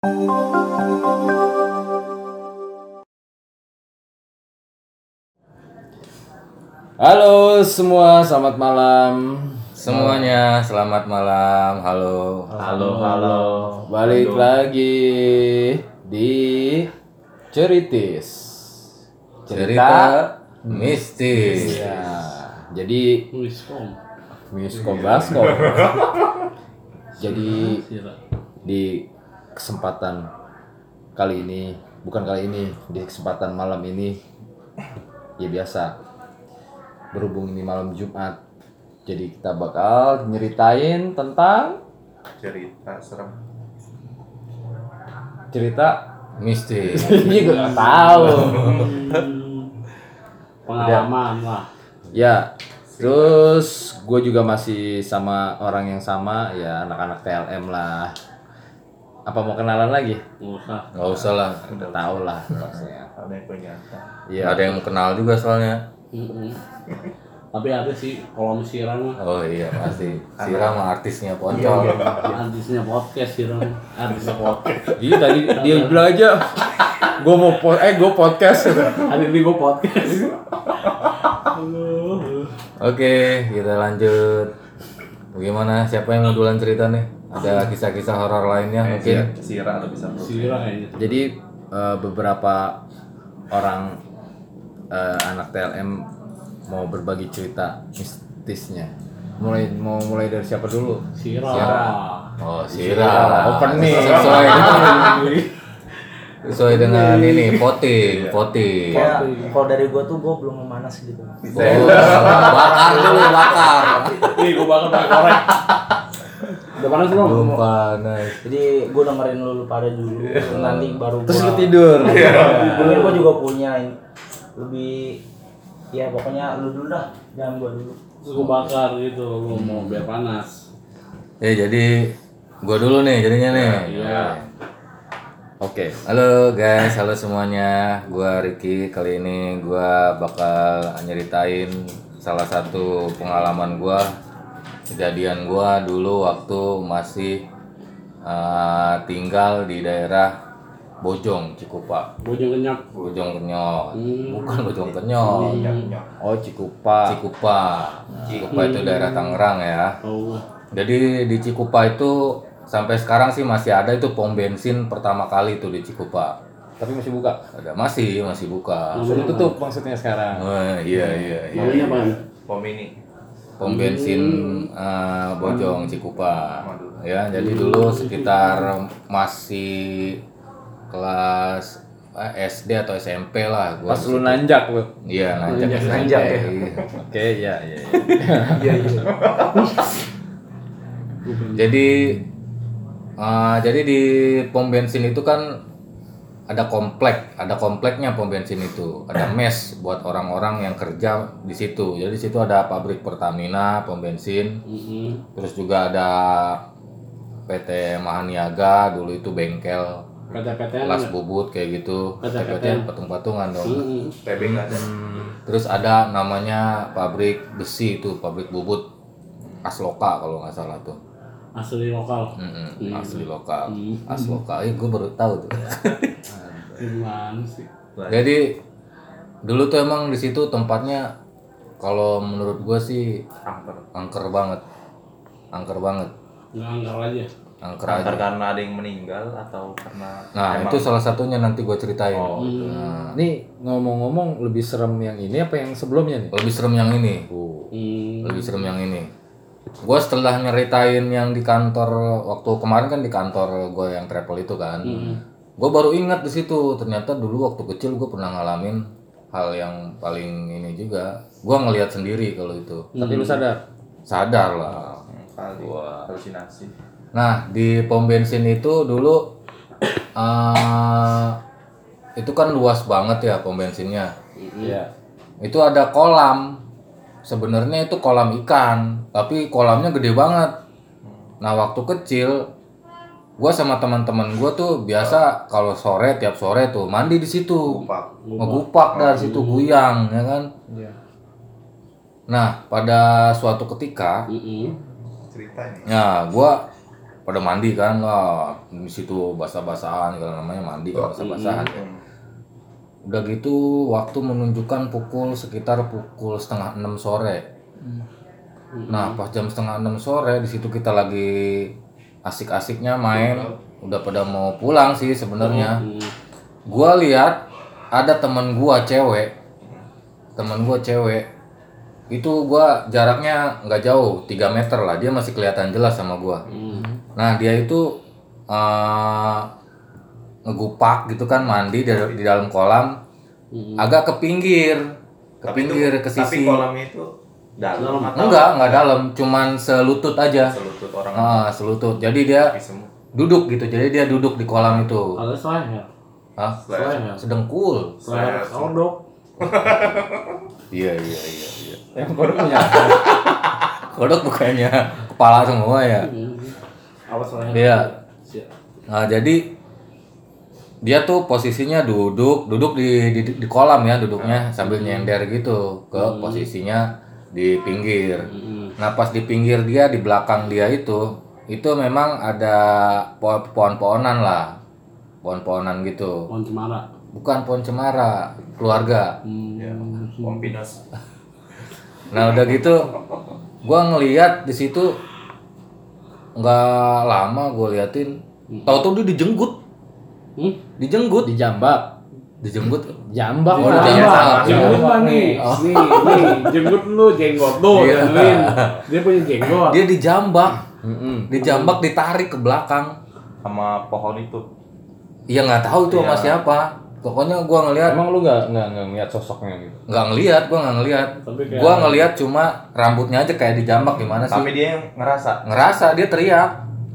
Halo semua, selamat malam. Semuanya selamat malam. Halo. Halo, halo. Balik lagi di Ceritis. Cerita mistis. Ya, jadi Miskom Baskom. jadi di kesempatan kali ini, bukan kali ini, di kesempatan malam ini ya biasa berhubung ini malam Jumat. Jadi kita bakal nyeritain tentang Cerita serem. cerita Mistis. ini gue gak tahu. pengalaman lah Ya, terus gue juga masih sama orang yang sama, ya anak-anak TLM lah. Apa mau kenalan lagi? nggak usah Nggak usah lah. Udah tau lah. Ada yang. Iya. Ada yang kenal juga soalnya. Tapi ada sih kalau siram mah Oh iya pasti. Sira mah artisnya Poncol. artisnya podcast siram artisnya podcast Iya tadi dia bilang aja, gue mau po eh gue podcast. hari ini gue podcast. Oke, kita lanjut. Bagaimana? Siapa yang mau duluan cerita nih? Ada kisah-kisah horor lainnya mungkin? Sira lo bisa kayaknya Jadi eh, beberapa orang eh, anak TLM mau berbagi cerita mistisnya. Mulai mau mulai dari siapa dulu? siram Oh, Sira. Opening. Sesuai dengan sesuai dengan ini voting, voting. kayak kalau dari gua tuh gua belum memanas gitu Oh, bakar dulu, bakar. nih gue bakal pakai korek udah panas belum Belum panas. jadi gua dengerin lu, lu pada dulu nanti baru Terus lu gua tidur. mungkin gua juga punya lebih ya pokoknya lu dulu dah jangan gua dulu terus gue bakar gitu gue mau biar panas Eh jadi gua dulu nih jadinya nih. iya Oke. Halo guys, halo semuanya. Gua Ricky. Kali ini gua bakal nyeritain salah satu pengalaman gua, kejadian gua dulu waktu masih uh, tinggal di daerah Bojong, Cikupa. bojong kenyap Bojong Kenyot. Hmm. Bukan Bojong Kenyot. Oh Cikupa. Cikupa. Cikupa itu daerah Tangerang ya. gue Jadi di Cikupa itu sampai sekarang sih masih ada itu pom bensin pertama kali itu di Cikupa. Tapi masih buka. Ada masih masih buka. Sudah tutup maksudnya sekarang. Oh, iya iya iya. namanya apa Pom ini. Pom bensin eh, Bojong Cikupa. Ya, jadi dulu sekitar masih kelas eh, SD atau SMP lah gua. Pas lu nanjak lu. Iya, nanjak SMP. nanjak ya. Iya. Oke, ya, ya. ya. iya iya Jadi eh, jadi di pom bensin itu kan ada komplek, ada kompleknya pom bensin itu, ada mes buat orang-orang yang kerja di situ. Jadi di situ ada pabrik Pertamina, pom bensin, Mm-mm. terus juga ada PT Mahaniaga, dulu itu bengkel PT-PT kelas bubut kayak gitu. PT patung-patungan dong. Nggak ada. Terus ada namanya pabrik besi itu, pabrik bubut Asloka kalau nggak salah tuh. Asli lokal Mm-mm, asli lokal, Hmm. asli lokal. Eh, gue baru tahu tuh. gimana sih Jadi dulu tuh emang di situ tempatnya kalau menurut gue sih Angker. angker banget, angker banget, nggak angkar aja angker Angker aja. karena ada yang meninggal atau karena Nah emang- itu salah satunya nanti gue ceritain. Oh, Nah, Nih ngomong-ngomong lebih serem yang ini apa yang sebelumnya nih? lebih serem yang ini, Oh. Hmm. lebih serem yang ini. Gue setelah nyeritain yang di kantor waktu kemarin kan di kantor gue yang travel itu kan, gue baru ingat di situ ternyata dulu waktu kecil gue pernah ngalamin hal yang paling ini juga. Gue ngelihat sendiri kalau itu. Tapi lu sadar? Sadar lah. kali Wah. halusinasi. Nah di pom bensin itu dulu eh itu kan luas banget ya pom bensinnya. Iya. Itu ada kolam. Sebenarnya itu kolam ikan, tapi kolamnya gede banget. Nah waktu kecil, gua sama teman-teman gua tuh biasa kalau sore tiap sore tuh mandi di situ, ngegupak dari situ guyang, ya kan. Iya. Nah pada suatu ketika, Mm-mm. Cerita ini. ya gua pada mandi kan lah di situ basah-basahan kalau namanya mandi kan basah-basahan udah gitu waktu menunjukkan pukul sekitar pukul setengah enam sore. Nah pas jam setengah enam sore di situ kita lagi asik-asiknya main. Udah pada mau pulang sih sebenarnya. Gua lihat ada temen gua cewek. Temen gua cewek. Itu gua jaraknya nggak jauh 3 meter lah. Dia masih kelihatan jelas sama gua. Nah dia itu eh, ngegupak gitu kan mandi di, di dalam kolam agak ke pinggir ke Tapi itu- pinggir ke Tapi sisi. kolam itu dalam atau enggak enggak dalam cuman selutut aja. Selutut orang. Ah selutut. Jadi dia duduk gitu jadi dia duduk di kolam itu. Ada seleher. Hah? Seleher. sedengkul. Seleher kodok. iya iya iya iya. Yang kodok punya. kodok bukannya kepala semua ya? Apa seleher? Iya. Nah, jadi dia tuh posisinya duduk, duduk di, di di kolam ya duduknya sambil nyender gitu ke posisinya di pinggir. Nah, pas di pinggir dia di belakang dia itu itu memang ada po- pohon-pohonan lah. Pohon-pohonan gitu. Pohon cemara. Bukan pohon cemara, keluarga. Hmm. Ya, Pinos. Nah, udah gitu gua ngeliat di situ nggak lama gue liatin tahu-tahu dia dijenggut Hmm? dijenggut Dijambak. dijenggut Jambak Oh, lah. jambak. Jambak. Jenggut mah nih. Nih, nih, jenggut lu jenggot lu, dengerin. Dia punya jenggot. dia dijambak Mm-mm. dijambak ditarik ke belakang sama pohon itu. iya nggak tahu tuh sama Iya. siapa pokoknya gua ngeliat Emang lu nggak nggak nggak ngeliat sosoknya gitu? nggak ngeliat gua nggak kayak- gua ngeliat cuma rambutnya aja kayak dijambak gimana sih Tapi dia yang ngerasa ngerasa dia teriak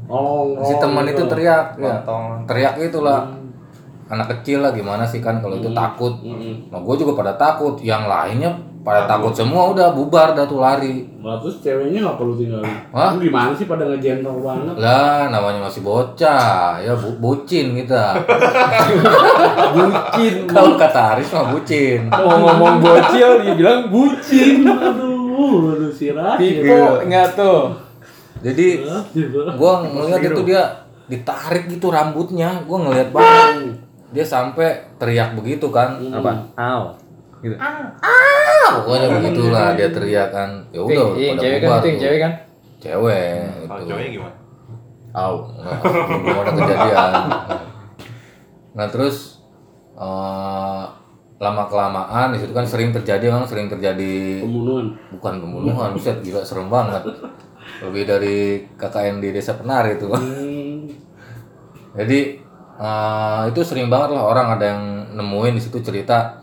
Oh, si oh, teman gitu. itu teriak ya. Teriak itulah anak kecil lah gimana sih kan kalau itu takut Mm-mm. nah gue juga pada takut yang lainnya pada takut semua udah bubar dah tuh lari Lah terus ceweknya nggak perlu tinggalin. Hah? Lu gimana sih pada ngejentel banget? lah namanya masih bocah ya bu bucin kita Bucin. kalau kata Aris mah bucin Mau ngomong bocil dia bilang bucin. Aduh, aduh si. Tipe nggak tuh. jadi gua ngeliat itu dia ditarik gitu rambutnya gua ngeliat banget dia sampai teriak begitu kan Apa? Aw. Gitu. ah pokoknya begitulah dia teriak kan ya udah pada cewek kan itu cewek kan? cewek Kalau itu. cowoknya gimana? Aw, nggak, belum ada kejadian. Nah terus eh, lama kelamaan di situ kan sering terjadi kan sering terjadi Pembunuhan. bukan pembunuhan, buset gila serem banget. Lebih dari KKN di desa Penari itu. Hmm. Jadi eh, itu sering banget lah orang ada yang nemuin di situ cerita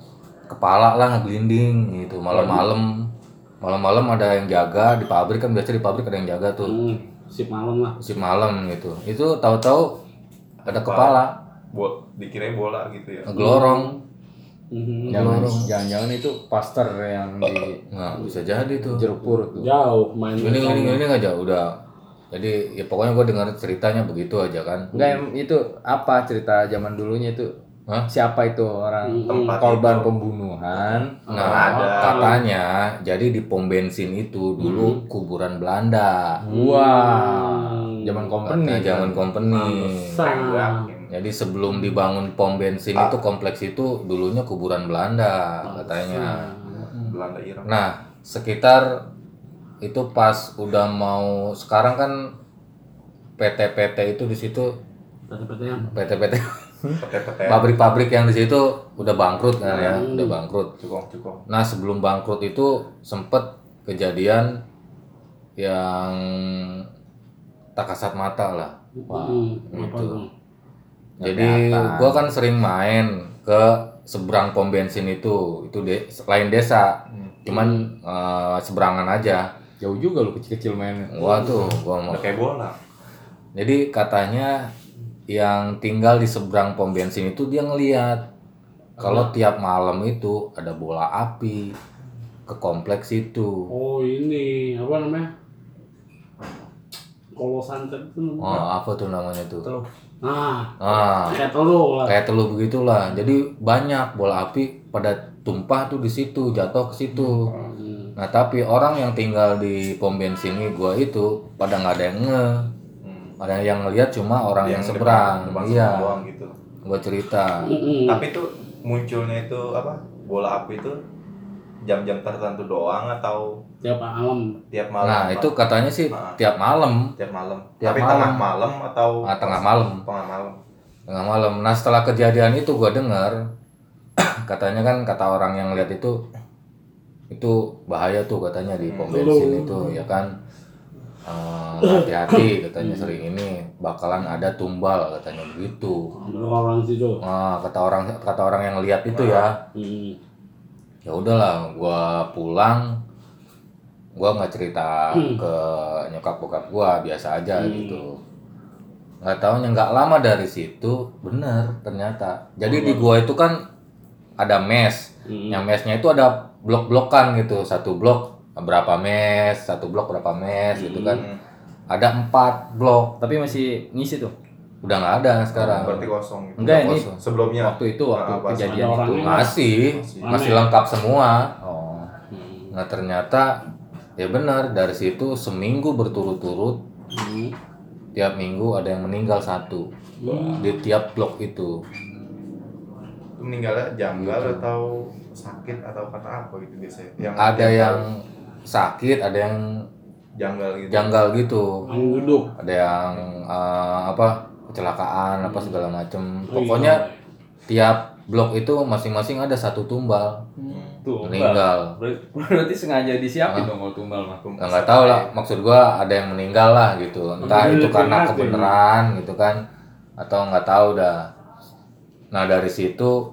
kepala lah ngeglinding gitu malam-malam. Malam-malam ada yang jaga di pabrik kan biasa di pabrik ada yang jaga tuh Hmm. Sip malam lah. si malam gitu itu tahu-tahu ada kepala Bo dikirain bola gitu ya. ngeglorong Hmm. Jangan, jangan-jangan itu pastor yang di nggak bisa jadi tuh jeruk purut tuh. Jauh main. ini ini ini nggak jauh udah jadi ya pokoknya gue dengar ceritanya begitu aja kan Enggak em, itu apa cerita zaman dulunya itu? Hah? Siapa itu orang Tempat korban itu. pembunuhan? nah ada. katanya jadi di pom bensin itu dulu kuburan Belanda Wah, zaman company. katanya zaman company jadi sebelum dibangun pom bensin itu kompleks itu dulunya kuburan Belanda katanya Belanda Irak. Nah, sekitar itu pas udah mau sekarang kan PT-PT itu di situ. PT-PT pabrik-pabrik yang di situ udah bangkrut kan ya, udah bangkrut. Cukong cukong. Nah, sebelum bangkrut itu sempet kejadian yang tak kasat mata lah. Hmm. Apa Gitu. tuh? Jadi gua kan sering main ke seberang pom bensin itu, itu de lain desa. Cuman eh, seberangan aja. Jauh juga lu kecil-kecil mainnya. Wah tuh, gua mau. Kayak bola. Jadi katanya yang tinggal di seberang pom bensin itu dia ngeliat kalau tiap malam itu ada bola api ke kompleks itu. Oh ini apa namanya? Kalau santet itu namanya. Oh, apa tuh namanya tuh? Nah, Ah, kayak telur lah. kayak telur begitulah. Jadi banyak bola api pada tumpah tuh di situ, jatuh ke situ. Hmm. Nah, tapi orang yang tinggal di pom bensin ini gua itu pada nggak ada yang nge. ada yang ngelihat cuma orang yang, depan- seberang depan iya seberang doang gitu gua cerita Mm-mm. tapi tuh munculnya itu apa bola api itu jam-jam tertentu doang atau tiap malam tiap malam nah apa? itu katanya sih Ah. tiap malam tiap malam Tiap tapi malam. tengah malam atau Ah, tengah malam. tengah malam tengah malam nah setelah kejadian itu gua dengar katanya kan kata orang yang lihat itu itu bahaya tuh katanya di pom bensin itu ya kan? Eh, hati-hati katanya sering ini bakalan ada tumbal katanya begitu. Orang situ Nah, kata orang kata orang yang lihat itu ya. Mm. ya udahlah gua pulang gua nggak cerita ke nyokap bokap gua biasa aja gitu. Nggak tahunya nggak lama dari situ bener ternyata. Jadi di gua itu kan ada mes Mm. yang mesnya itu ada blok-blokan gitu satu blok berapa mes satu blok berapa mes gitu kan ada empat blok Tapi masih ngisi tuh. udah nggak ada sekarang berarti kosong gitu. Enggak ini kosong. sebelumnya waktu itu waktu Ah, pas kejadian itu. masih Masih. masih lengkap semua Oh. Mm. Nah ternyata ya benar dari situ seminggu berturut-turut Mm. tiap minggu ada yang meninggal satu di tiap blok itu. Meninggalnya janggal atau sakit atau kata apa gitu biasanya? Yang Ada yang sakit, ada yang janggal gitu. janggal gitu, duduk ada yang eh, apa kecelakaan apa segala macem. Oh, Pokoknya iya. tiap blok itu masing-masing ada satu tumbal. Tuh. meninggal. Ber- Berarti sengaja disiapin dong kalau tumbal mah. Nah, nggak tahu lah. Maksud gua ada yang meninggal lah gitu. Entah Iya, itu karena iya, kebenaran gitu kan. Atau nggak tahu dah nah dari situ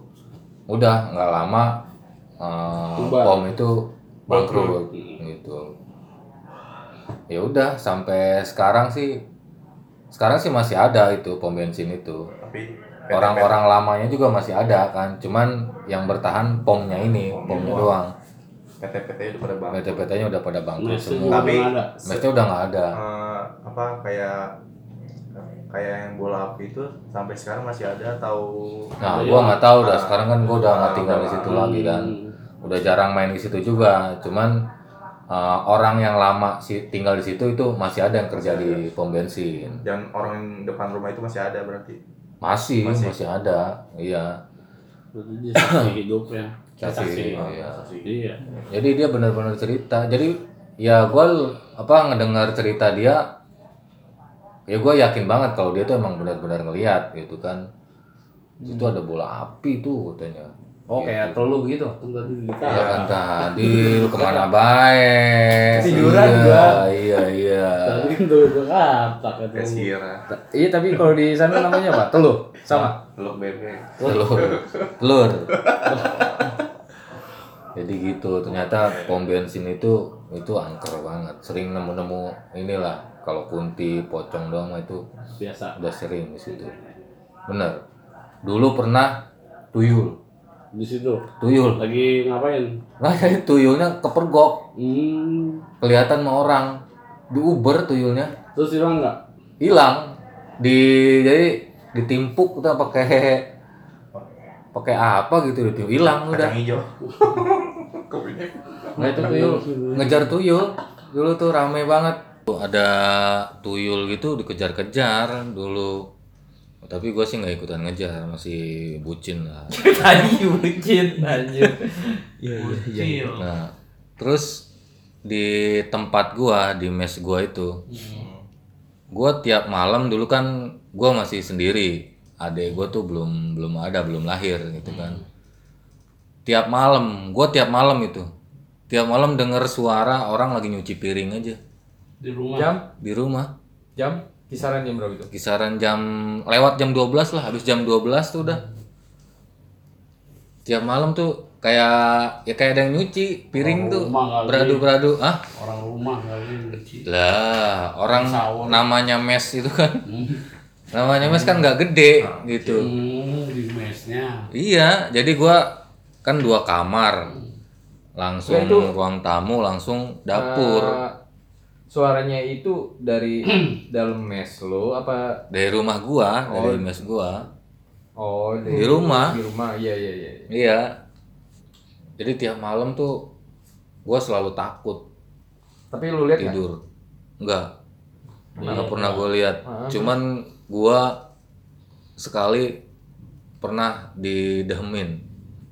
udah nggak lama eh, Tumbal. pom itu bangkrut Bangkrut. gitu. Ya udah sampai sekarang sih sekarang sih masih ada itu pom bensin itu. Tapi orang-orang lamanya juga masih ada kan cuman yang bertahan pomnya ini pomnya doang. PT-PT udah pada bang PT-PT-nya udah pada bangkrut semua. Tapi- Mesnya udah nggak ada. Eh, apa kayak kayak yang bola api itu sampai sekarang masih ada atau Nah, gua nggak tahu dah. Ah. Sekarang kan gua udah nggak Ah, tinggal di situ lagi. Hmm. Udah jarang main di situ juga. Cuman uh, orang yang lama sih tinggal di situ itu masih ada yang kerja di pom bensin. dan orang yang depan rumah itu masih ada berarti Masih, masih, Masih. ada. Iya. Berarti dia saksi hidup ya Saksi, Ah, iya. iya Jadi dia benar-benar cerita. Jadi ya gua l- apa ngedengar cerita dia ya gua yakin banget kalau dia tuh emang benar-benar ngelihat gitu kan. Itu ada bola api tuh katanya. Oh kayak telu kita Ya kan tadi lu ke mana baik? Tiduran iya, gua. Iya iya. tadi kan tuh itu kata kata Ta- Iya tapi kalau di sana namanya apa? Telu. Sama. telur bebek Telur. Telur. Jadi gitu ternyata pom bensin itu itu angker banget. Sering nemu-nemu inilah kalau kunti pocong doang mah itu biasa udah sering di situ. Bener. Dulu pernah tuyul. di situ Tuyul. lagi ngapain Nah, jadi tuyulnya kepergok. hmm Kelihatan sama orang. Di Uber tuyulnya. terus hilang nggak hilang di jadi ditimpuk udah pakai pakai apa gitu itu hilang udah kacang hijau nggak itu tuyul ngejar tuyul dulu tuh rame banget Tuh, ada tuyul gitu dikejar-kejar dulu. Tapi gue sih nggak ikutan ngejar masih bucin lah. Tadi bucin anjir. Iya iya iya. nah terus di tempat gua di mes gua itu gua tiap malam dulu kan gua masih sendiri. Adek gua tuh belum belum ada belum lahir gitu kan. Tiap malam gua tiap malam itu. Tiap malam denger suara orang lagi nyuci piring aja di rumah. Jam? Di rumah. Jam? Kisaran jam berapa itu? kisaran jam lewat jam 12 lah habis jam 12 tuh udah. Tiap malam tuh kayak ya kayak ada yang nyuci piring tuh. rumah kali. beradu-beradu ah orang rumah kali nyuci. Lah orang Sahur. namanya mes itu kan. Namanya mes kan nggak gede gitu. hmm, di mesnya. Iya jadi gua kan dua kamar. Langsung Ya, itu- ruang tamu langsung dapur. Eh, suaranya itu dari dalam mes lo apa? dari rumah gua Oh. dari mes gua. Oh Di rumah. Di rumah iya iya iya. iya. Jadi tiap malam tuh gua selalu takut Tapi lu lihat tidur. Enggak nggak pernah gue lihat. Cuman gua sekali pernah didehemin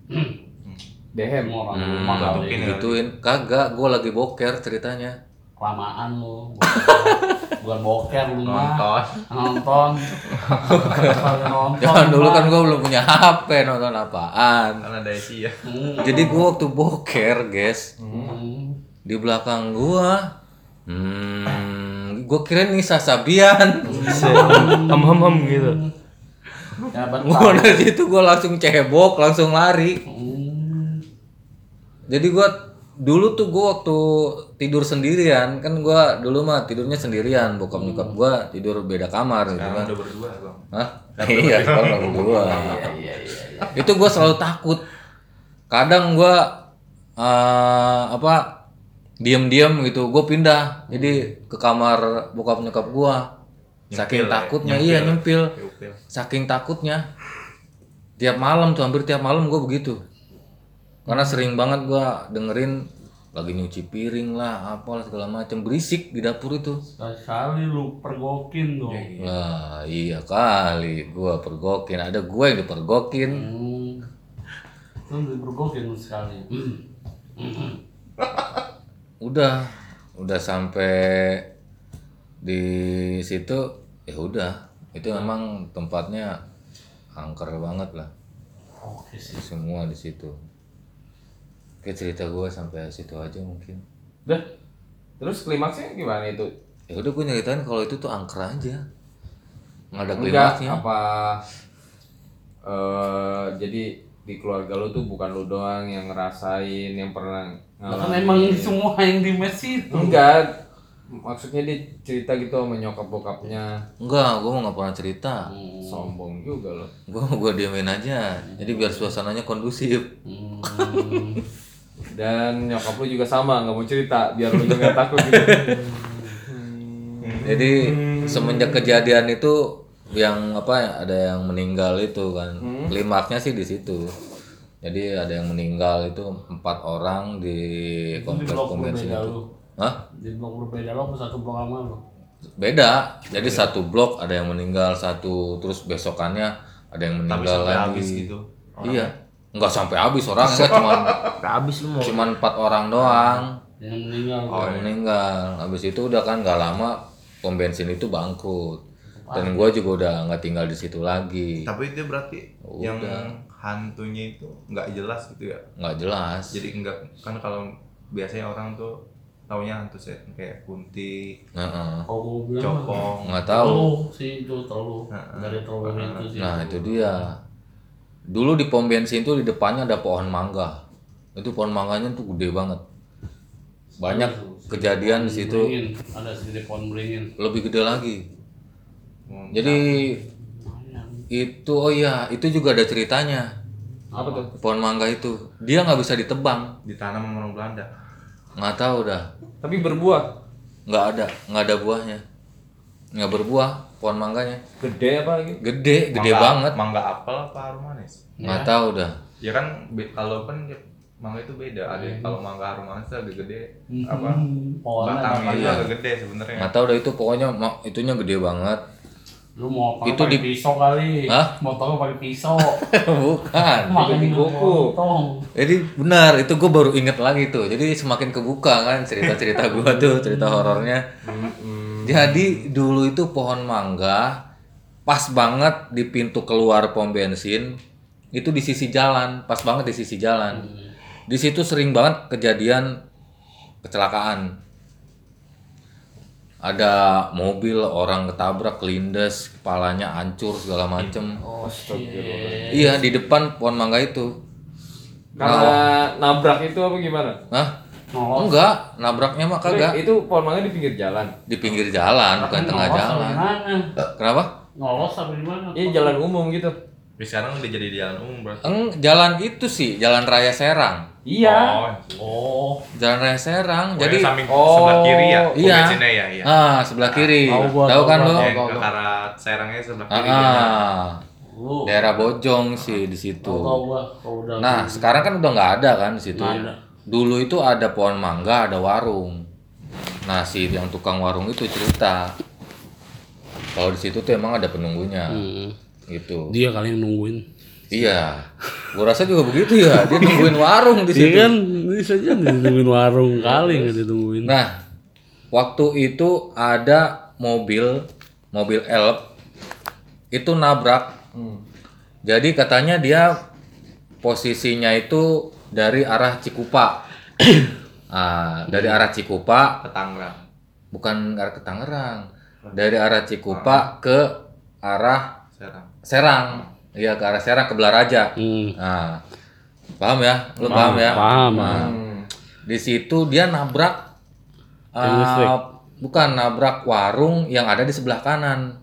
Dehem. Orang Hmm, gituin. Kagak gua lagi boker ceritanya Kelamaan lu. Bukan boker lu mah. nonton Nonton. nonton. Jangan dulu kan gua belum punya HP nonton apaan kan ada isi ya Hmm. jadi gua waktu boker guys Hmm. di belakang gua hmm gua kira nih Sasabian hem hem hem gitu Ya gua dari situ gua langsung cebok langsung lari Hmm. jadi gua dulu tuh gua waktu tidur sendirian kan gua dulu mah tidurnya sendirian bokap nyokap gua tidur beda kamar gitu kan. udah berdua bang. Hah? iya sekarang udah berdua. Itu gua selalu takut. Kadang gua eh, apa diam-diam gitu gua pindah jadi ke kamar bokap nyokap gua. Saking ya? takutnya iya nyempil. Nyempil. saking takutnya tiap malam tuh hampir tiap malam gue begitu karena sering banget gua dengerin lagi nyuci piring lah apalah segala macam berisik di dapur itu Sekali lu pergokin dong. lah iya kali gua pergokin ada gue yang dipergokin Hmm. Lu dipergokin lu sekali. Hmm. udah udah sampai di situ ya udah itu memang tempatnya angker banget lah Oke sih. semua di situ Oke cerita gue sampai situ aja mungkin Dah. Terus klimaksnya gimana itu? ya udah gue nyeritain kalau itu tuh angker aja nggak ada Enggak, klimaksnya apa eh jadi di keluarga lu tuh bukan lu doang yang ngerasain yang pernah Lah kan emang semua yang di mes itu. enggak maksudnya dia cerita gitu sama nyokap bokapnya enggak gue mau nggak pernah cerita sombong juga loh gue gue diemin aja jadi biar suasananya kondusif Hmm. Dan nyokap lu juga sama nggak mau cerita biar lu juga takut gitu. Jadi semenjak kejadian itu yang apa ya, ada yang meninggal itu kan. Klimaksnya sih di situ. Jadi ada yang meninggal itu empat orang di Itu di komplek blok pom bensin berbeda itu. lu. Hah? Di blok berbeda lo satu blok sama lu? beda. Jadi satu blok ada yang meninggal satu terus besokannya ada yang tapi meninggal sampai lagi. habis gitu. Iya nggak sampai habis orang enggak cuma habis lu mau. cuman empat orang doang. Yang meninggal. Oh, yang meninggal. Habis itu udah kan nggak lama pom bensin itu bangkrut. Dan gue juga udah nggak tinggal di situ lagi. Tapi itu berarti yang Udah. hantunya itu nggak jelas gitu ya? Nggak jelas. Jadi enggak kan kalau biasanya orang tuh taunya hantu setan kayak kunti gue bilang copong nggak tahu. Sih itu terlalu dari terlalu itu sih. nah itu dia dulu di pom bensin tuh di depannya ada pohon mangga. Itu pohon mangganya tuh gede banget. Banyak kejadian di situ. Beringin. Ada pohon beringin. lebih gede lagi. Hmm. jadi itu oh iya itu juga ada ceritanya. Apa tuh? Pohon mangga itu. Dia nggak bisa ditebang. Ditanam sama orang Belanda? Nggak tahu dah. Tapi berbuah? Nggak ada nggak ada buahnya. Nggak berbuah pohon mangganya. Gede apa lagi? Gede gede Mangga- banget. mangga apel apa harum manis? Nggak tahu dah ya kan be- kalau kan ya, mangga itu beda. Ada yang- kalau mangga harum manis agak gede apa? Hmm, batangnya apa itu ya? agak gede sebenarnya. Nggak tahu dah itu pokoknya itunya gede banget. Lu mau apa? Itu pakai di- pisau kali? Hah? Mau tau pakai pisau? bukan. Makan di kuku. jadi benar itu gue baru inget lagi tuh. Jadi semakin kebuka kan cerita cerita gue tuh cerita horornya jadi dulu itu pohon mangga pas banget di pintu keluar pom bensin itu di sisi jalan pas banget di sisi jalan. Di situ sering banget kejadian kecelakaan. Ada mobil orang ketabrak kelindes kepalanya hancur segala macem. Oh shit. iya di depan pohon mangga itu. Karena nabrak itu apa gimana? Hah? Nolos. enggak nabraknya mah kagak. itu pohon mangga di pinggir jalan. Di pinggir jalan bukan tengah jalan. Gimana? kenapa? Ngolos apa di mana? iya jalan umum gitu. Tapi sekarang udah jadi di jalan umum berarti. Eng, jalan itu sih jalan raya Serang. Iya. Oh, Oh, jalan raya Serang jadi jadi samping Oh, sebelah kiri ya? Iya. ya iya ah sebelah kiri. Tahu gua, tahu kan tahu. yang ke arah Serangnya sebelah ah, kiri ah. lu. daerah Bojong sih di situ. Nah sekarang kan udah nggak ada kan di situ. Nggak ada. Dulu itu ada pohon mangga ada warung nah si yang tukang warung itu cerita Kalau di situ tuh emang ada penunggunya. Hmm. Gitu. Dia kali yang nungguin. Iya. Gua rasa juga begitu ya. Dia nungguin warung di Dia situ. kan bisa aja ditungguin warung kali nggak ditungguin. Nah, waktu itu ada mobil, mobil elf itu nabrak. Jadi katanya dia posisinya itu dari arah Cikupa. ah, dari arah Cikupa ke Tangerang bukan arah ke Tangerang. Dari arah Cikupa ke arah Serang Serang. Iya, ke arah Serang ke Belaraja. Hmm. Nah, paham ya? Lu paham, ya? Paham. Nah, di situ dia nabrak uh, bukan nabrak warung yang ada di sebelah kanan.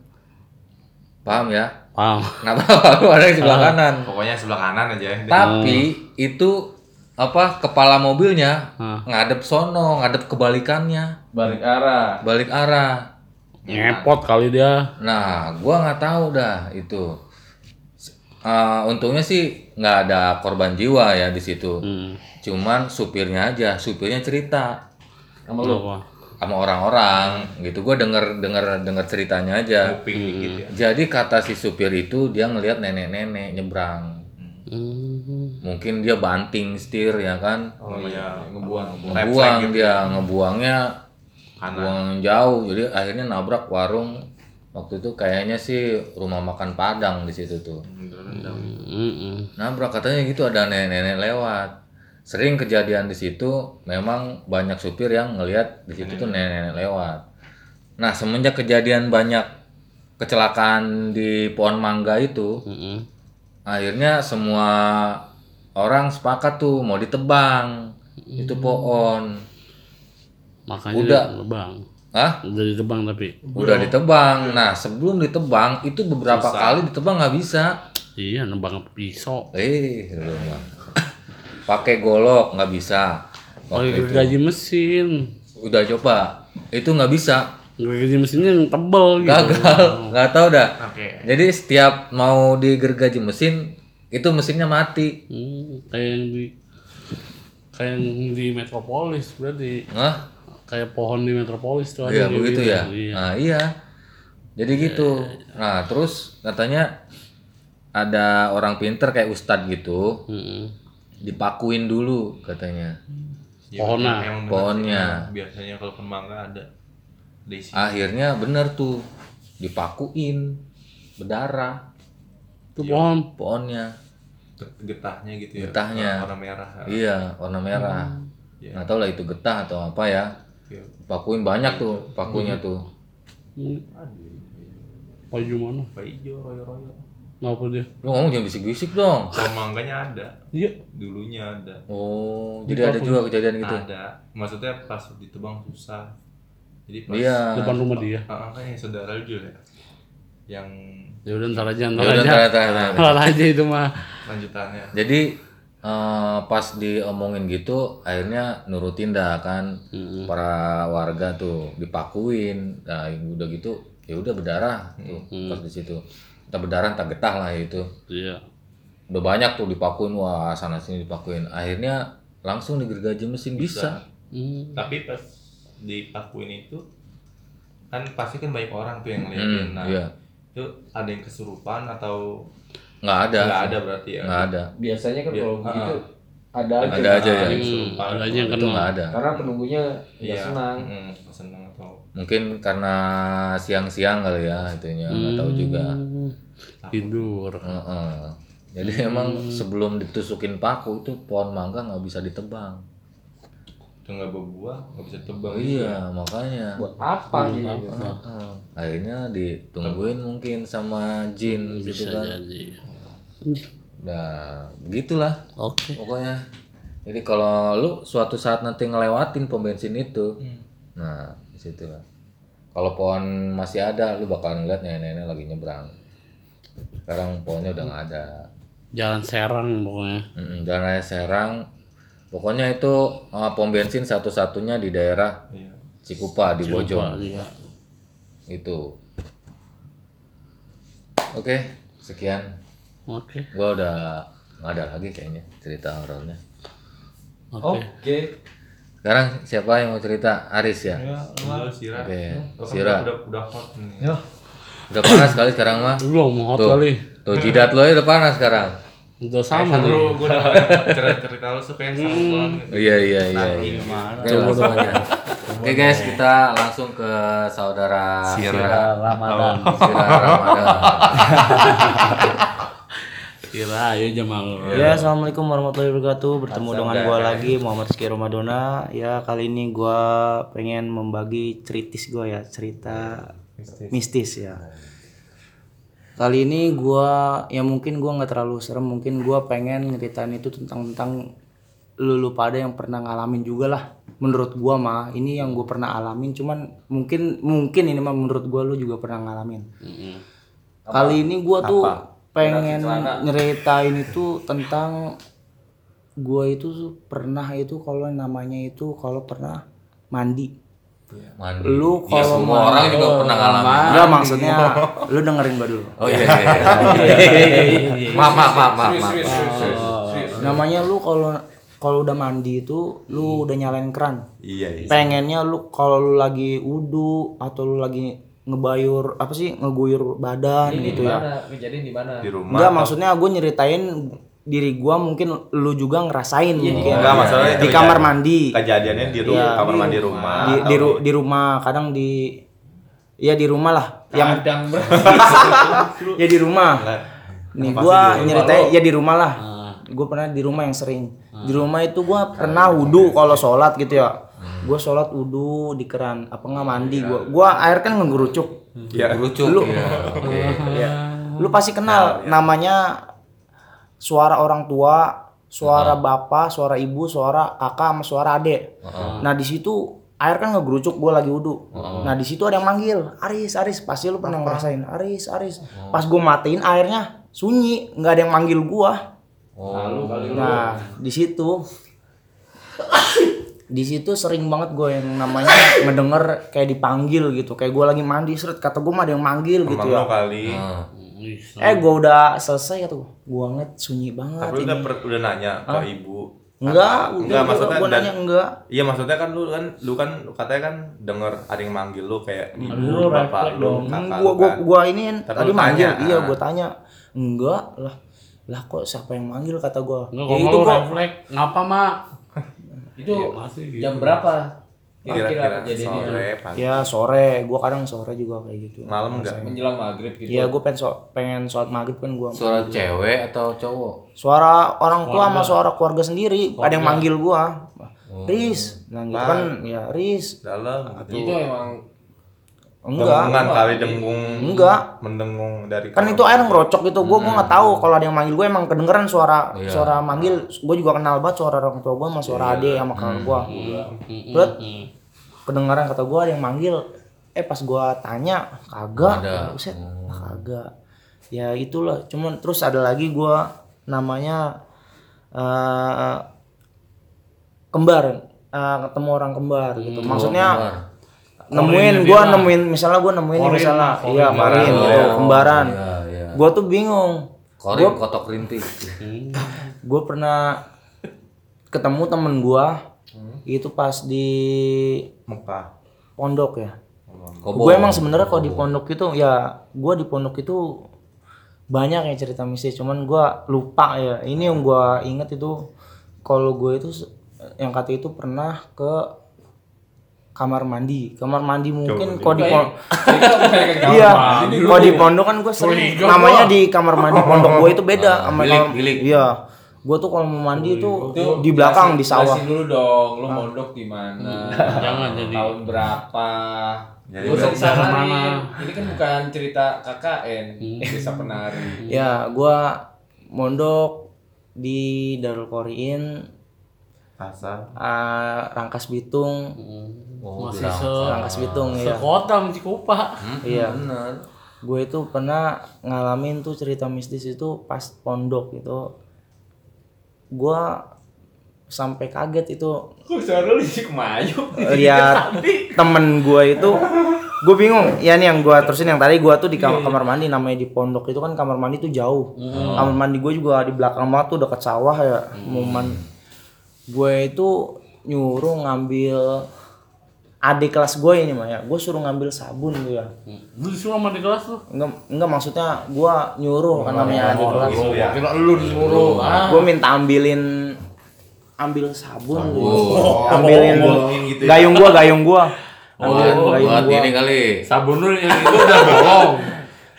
Paham ya? Paham. Nabrak warung ada di sebelah kanan. pokoknya sebelah kanan aja ya Tapi itu apa kepala mobilnya Ah. ngadep sono, ngadep kebalikannya, Balik arah. balik arah. Ngepot kali dia. Nah, gua nggak tahu dah itu. Uh, untungnya sih nggak ada korban jiwa ya di situ. Hmm. Cuman supirnya aja, supirnya cerita Sama lu. Sama orang-orang gitu. Gue denger denger denger ceritanya aja. kuping dikit ya Jadi kata si supir itu dia ngelihat nenek-nenek nyebrang. Hmm. Mungkin dia banting setir ya kan. oh iya Ngebuang. Ngebuang dia, ngebuangnya kanan buang jauh. Jadi akhirnya nabrak warung. Waktu itu kayaknya sih rumah makan Padang di situ tuh. Hmm. Nabrak katanya gitu ada nenek-nenek lewat. Sering kejadian di situ memang banyak supir yang ngelihat di situ tuh nenek-nenek lewat. Nah, semenjak kejadian banyak kecelakaan di pohon mangga itu, Hmm. akhirnya semua orang sepakat tuh mau ditebang itu pohon. Makanya Udah. dia nebang. Hah? Udah ditebang tapi. Udah ditebang. Nah, sebelum ditebang itu beberapa kali ditebang nggak bisa. Iya nebang pisau. Eh. Pakai golok nggak bisa. Pakai itu. gergaji mesin. Udah coba. Itu nggak bisa. Gergaji mesinnya yang tebel gitu. Gagal. Nggak tahu dah. oke Jadi setiap mau digergaji mesin itu mesinnya mati. Hmm, kayak yang di kayak yang di Metropolis berarti Hah? kayak pohon di Metropolis tuh Iya ada begitu gitu. ya. Iya. Nah iya. Jadi gitu. Nah terus katanya ada orang pinter kayak ustadz gitu Mm-mm. dipakuin dulu katanya. Ya, Pohonnya. Pohonnya. biasanya kalau pun mangga ada di sini Akhirnya bener tuh dipakuin berdarah Itu pohon. pohonnya. Getahnya gitu ya Getahnya. warna merah Iya warna merah. Iya. Nggak tahu lah itu getah atau apa ya. Iya. Pakuin banyak tuh pakunya tuh. Hmm. Baju mana? Pak hijau royo royo Ngapa dia? Lu ngomong jangan bisik-bisik dong. pohon mangganya ada Iya. dulunya ada Oh, jadi ada juga kejadian gitu. ada maksudnya pas ditebang susah jadi pas Iya. Depan rumah dia. Ah, ah, kan yang saudara lu juga ya yang Ya udah ntar aja, Ya ntar udah aja. ntar, ntar, ntar. Ntar aja itu mah. Lanjutannya Jadi eh, pas diomongin gitu, akhirnya nurutin dah kan Mm-mm. para warga tuh dipakuin. Nah udah gitu, ya udah berdarah tuh pas di situ. Kita berdarah, tak getah lah itu. Iya. Udah banyak tuh dipakuin, wah sana sini dipakuin. Akhirnya langsung digergaji mesin bisa. Hmm. tapi pas dipakuin itu kan pasti kan banyak orang tuh yang Hmm, ngeliatin nah iya. itu ada yang kesurupan atau Nggak ada. nggak ada berarti ya Nggak ada. Biasanya kan kalau begitu ah. ada aja. Ada aja ya. Ada yang Hmm, ada aja yang kenal. ada. Karena penunggunya iya senang. mm, nggak senang atau Mungkin karena siang-siang kali ya itunya, nggak tahu juga. Hmm. Tidur. Heeh. Jadi emang sebelum ditusukin paku itu pohon mangga nggak bisa ditebang. udah nggak berbuah nggak bisa tebang Oh iya, makanya. Buat apa gitu? Heeh. Akhirnya ditungguin mungkin sama jin gitu Bisa kan. jadi. Nah, begitulah Oke. pokoknya. Jadi kalau lu suatu saat nanti ngelewatin pom bensin itu, nah di situ lah. Kalau pohon masih ada, lu bakal ngeliat nenek-nenek lagi nyebrang. Sekarang pohonnya udah nggak ada. Jalan Serang pokoknya. Mm, Dan raya Serang, pokoknya itu uh, pom bensin satu-satunya di daerah iya Cikupa di Bojong. Iya. Itu. Oke, sekian. Oke. Gua udah nggak ada lagi kayaknya cerita horornya. Oke. Oke. Sekarang siapa yang mau cerita? Aris ya. Lu Sira Oke, Lu kan Sira. udah udah hot nih Yo. Udah panas kali sekarang mah. Belum hot Tuh. kali. Tuh jidat lo ya udah panas sekarang. Udah sama nih. Seru, gue cerita cerita lu suka yang seru banget. Iya iya iya. iya. Oke, langsung aja. Oke guys, kita langsung ke saudara Sira Ramadan. Sira Ramadan. Kira ayo Jamal. Ya, assalamualaikum warahmatullahi wabarakatuh. Bertemu dengan gua lagi Muhammad Rizky Ramadona. Ya, kali ini gua pengen membagi ceritis gua ya, cerita mistis, ya. Kali ini gua ya mungkin gua nggak terlalu serem, mungkin gua pengen nyeritain itu tentang tentang lu lu pada yang pernah ngalamin juga lah. Menurut gua mah ini yang gua pernah alamin, cuman mungkin mungkin ini mah menurut gua lu juga pernah ngalamin. Kali ini gua tuh pengen nyeritain itu tentang gua itu pernah itu kalau namanya itu kalau pernah mandi. Mandi. Lu Ya, kalau semua mandi- orang juga pernah ngalamin. Enggak maksudnya lu dengerin gua dulu. Oh iya iya. iya. Maaf maaf maaf maaf. maaf. Namanya lu kalau kalau udah mandi itu lu udah nyalain keran. Iya, iya. Pengennya lu kalau lu lagi wudu atau lu lagi ngebayur apa sih ngeguyur badan gitu ya. Kejadian di mana? Di rumah. Enggak, maksudnya gue nyeritain diri gua mungkin lu juga ngerasain mungkin. Enggak, maksudnya di kamar mandi. Kejadiannya di rumah, Iya. kamar mandi rumah. Di, atau di, ru- di rumah, kadang di ya di rumah lah. Yang Kadang ya di rumah. Nih gua nyeritain ya di rumah lah. Ah. Gue pernah di rumah yang sering. Di rumah itu gua pernah wudhu kalau sholat gitu ya. Gue sholat wudhu di keran, apa nggak mandi gua. Gua air kan ngegerucuk. Iya. Lucu. Lu- Iya. Oke. Ya. Lu pasti kenal namanya suara orang tua, suara bapak, suara ibu, suara kakak sama suara adik. Nah, di situ air kan ngegerucuk gue lagi wudhu. Nah, di situ ada yang manggil, "Aris, Aris." Pasti lu pernah ngerasain, "Aris, Aris." Pas gue matiin airnya sunyi, nggak ada yang manggil gua. Oh. Nah, di situ di situ sering banget gue yang namanya ngedenger kayak dipanggil gitu kayak gue lagi mandi seret kata gue mah ada yang manggil gitu Emang ya lo kali. Ah. Ih, Eh gue udah selesai kata gue. Gue ngeliat sunyi banget Tapi ini. udah per- udah nanya ke ibu. Enggak, udah enggak maksudnya gua dan- nanya enggak. Iya maksudnya kan lu kan lu kan lu katanya kan denger ada yang manggil lu kayak ibu, Lu bapak lu, dong. kakak Gua lu gua kan. gua ini Tapi tadi manggil. tanya, Iya, gua tanya. Enggak lah. Lah kok siapa yang manggil kata gua. Enggak Ya itu refleks ngapa mak? Itu Masih gitu. jam berapa? Kira-kira kejadian itu sore pagi. ya sore, gua kadang sore juga kayak gitu. Malam enggak? menjelang maghrib gitu. Iya, gua pengen so pengen sholat maghrib kan gua. Suara cewek atau cowok? Suara orang tua sama suara keluarga sendiri, ada yang manggil gua. Riz, nah gitu kan ya Riz. Dalam. Itu emang Enggak. Dengungan kali dengung. Enggak. Mendengung dari kan itu air ngerocok gitu. Gue gue nggak tahu. Kalau ada yang manggil gue emang kedengeran suara Iya. suara manggil. Gue juga kenal banget suara orang tua gue sama suara ade sama kakak gue Terus kedengeran kata gue ada yang manggil. Eh pas gue tanya kagak. Buset kagak. Ya itulah. Cuman terus ada lagi gue namanya eh kembar. Eh, ketemu orang kembar gitu. Maksudnya Keluar. Nemuin gue nemuin misalnya gue nemuin nih misalnya. Iya korin gitu kembaran. Iya, iya. gue tuh bingung. Korin kotok rintik. gue pernah ketemu temen gue itu pas di Mekah. pondok ya. Gue emang sebenarnya kalau di pondok itu ya gue di pondok itu banyak yang cerita mistis. Cuman gue lupa ya. Ini yang gue inget itu kalau gue itu yang kata itu pernah ke kamar mandi kamar mandi mungkin kalau di pondok iya kalau di pondok kan gue sering namanya di kamar mandi pondok gue itu beda sama bilik, iya gue tuh kalau mau mandi itu di belakang di sawah dulu dong, lu mondok di mana? Jangan jadi. Tahun berapa? Jadi dari disamain. mana? Ini kan bukan cerita KKN, desa penari. ya gue mondok di Darul Qoriin Pasar. ah, Rangkas Bitung Oh, Masih se Rangkas Bitung ya sekota Cikupa. iya. Bener. gue itu pernah ngalamin tuh cerita mistis itu pas pondok itu gue sampai kaget itu. Lu di kemayu? lihat temen gue itu. Gue bingung ya nih yang gue terusin yang tadi gue tuh di kamar, kamar mandi namanya di pondok itu kan kamar mandi tuh jauh. Kamar mandi gue juga di belakang banget tuh dekat sawah ya mau man gue itu nyuruh ngambil adik kelas gue ini mah ya gue suruh ngambil sabun gue ya Lu disuruh sama di kelas tuh. enggak enggak maksudnya gue nyuruh kan namanya adik kelas gitu ya. Kira lu disuruh. Ah. gue minta ambilin ambil sabun gitu. Oh, ambilin bolongin gitu ya. gayung gue gayung gue Buat, ambilin gayung buat gue ini kali. Sabun lu yang itu udah bolong.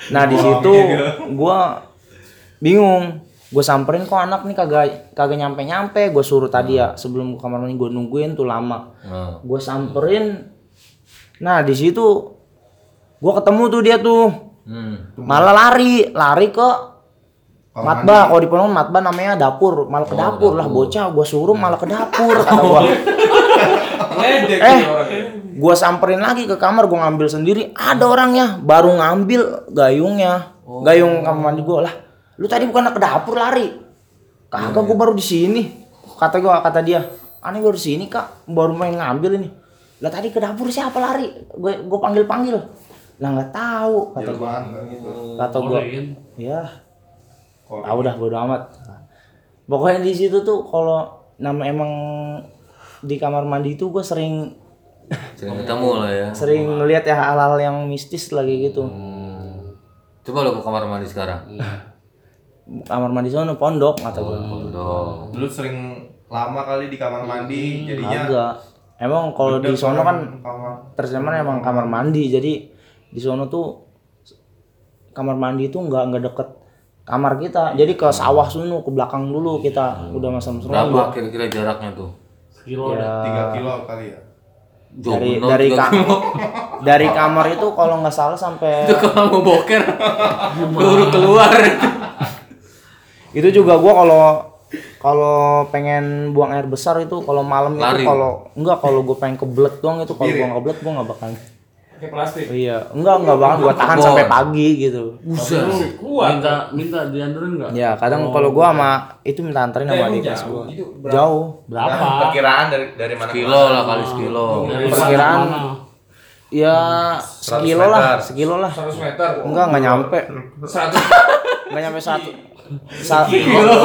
nah di situ gue bingung gue samperin kok anak nih kagak kagak nyampe nyampe gue suruh tadi ya sebelum ke kamar mandi gue nungguin tuh lama. Nah. gue samperin. Nah di situ gue ketemu tuh dia tuh. Hmm. malah lari lari ke matba kalau di Pondok matba namanya dapur malah ke dapur lah bocah. Gue suruh malah ke dapur kata gue Ledek eh orang. gue samperin lagi ke kamar gue ngambil sendiri. Ada orangnya baru ngambil gayungnya. Gayung kamar mandi gue lah lu tadi bukan ke dapur lari? Kagak gue baru di sini. Kata gue kata dia. Aneh baru di sini kak. Baru main ngambil ini. Lah tadi ke dapur siapa lari? Gue gue panggil panggil lah nggak tahu kata gue gitu. kata gue Korein. ya ah udah bodo amat. Pokoknya di situ tuh kalau nama emang di kamar mandi itu gue sering Sering ketemu lah ya. sering ngelihat ya hal-hal yang mistis lagi gitu. Coba lo ke kamar mandi sekarang. Kamar mandi sana pondok kata gue Tuh. Lu sering lama kali di kamar mandi jadinya agak emang kalau di sono kan terjemahan emang kamar mandi jadi di sono tuh kamar mandi itu nggak nggak deket kamar kita jadi ke sawah sunu ke belakang dulu kita udah masam Berapa kira-kira jaraknya tuh? Kilo dah. tiga kilo kali ya. Dari dari tiga ka- kilo. dari kamar itu kalau nggak salah sampai Itu kalau mau boker baru keluar. itu juga gua kalau kalau pengen buang air besar itu kalau malam itu kalau enggak kalau gua pengen kebelet doang itu kalau gua kebelet gua nggak bakal Pakai plastik. iya enggak enggak bakal gua tahan sampai pagi gitu Buset. Kuat. Minta minta dianterin enggak? ya kadang kalau gua sama itu minta anterin sama Eh, adik kelas jauh? gua Itu berapa? jauh Berapa? Perkiraan dari dari mana? Kilo lah kali sekilo. Dari Perkiraan. mana? ya sekilo lah sekilo lah 100 meter. enggak enggak nyampe 100 enggak nyampe satu satu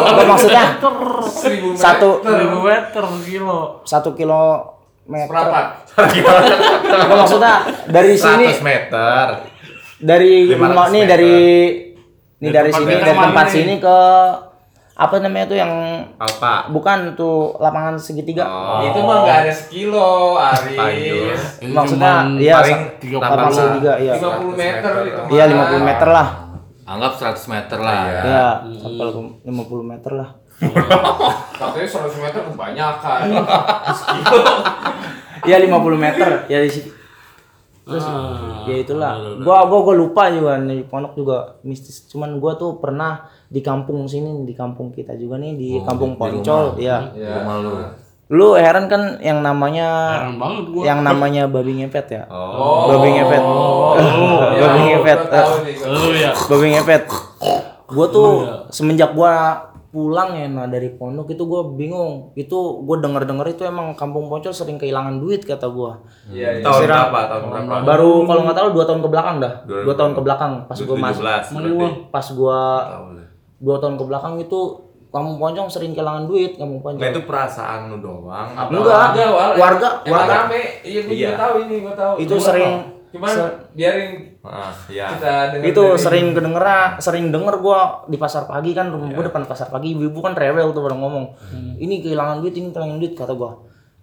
apa maksudnya 1000 meter. satu Seribu meter kilo. satu kilo meter Seperempat. Enggak, maksudnya dari sini 100 meter. dari 500 rumah nih meter. dari nih Dari dari sini dari tempat nih? sini ke apa namanya tuh yang Alfa. bukan tuh lapangan segitiga Oh. Itu mah enggak ada sekilo, Aris. Ini maksudnya iya paling tiga iya 50 meter itu. iya 50 meter lah Anggap 100 meter lah ya. iya sampai 50 meter lah. Katanya 100 meter kebanyakan. iya 50 meter. Ya di situ. Ah, ya itulah. Gua gua gua lupa juga nih pondok juga mistis. Cuman gua tuh pernah di kampung sini di kampung kita juga nih di kampung Poncol ya Di rumah lu. Lu heran kan yang namanya Heran banget gua. yang namanya babi ngepet ya Oh. babi ngepet Ya, babi ngepet gua tahu nih. gua. Lu ya. babi ngepet gua tuh semenjak gua pulang ya nah dari pondok itu gua bingung itu gua denger denger itu emang kampung Poncol sering kehilangan duit kata gua Iya, iya. Tahun berapa? Tahun berapa? baru kalau nggak tahu dua tahun ke belakang dah dua tahun ke belakang pas gua masuk 17 Mana gua? pas gua dua tahun ke belakang itu kampung Poncol sering kehilangan duit kampung Nah Poncol itu perasaan lu doang. Apa? enggak Warga, warga. warga rame. Iya, gua Iya. juga tahu ini, gua tahu. itu Cuman- sering Cuman ser- biarin Ah, iya. kita itu dari- sering kedenger sering denger gua di pasar pagi kan rumah gua depan pasar pagi ibu-ibu kan rewel tuh pada ngomong ini kehilangan duit ini kehilangan duit kata gua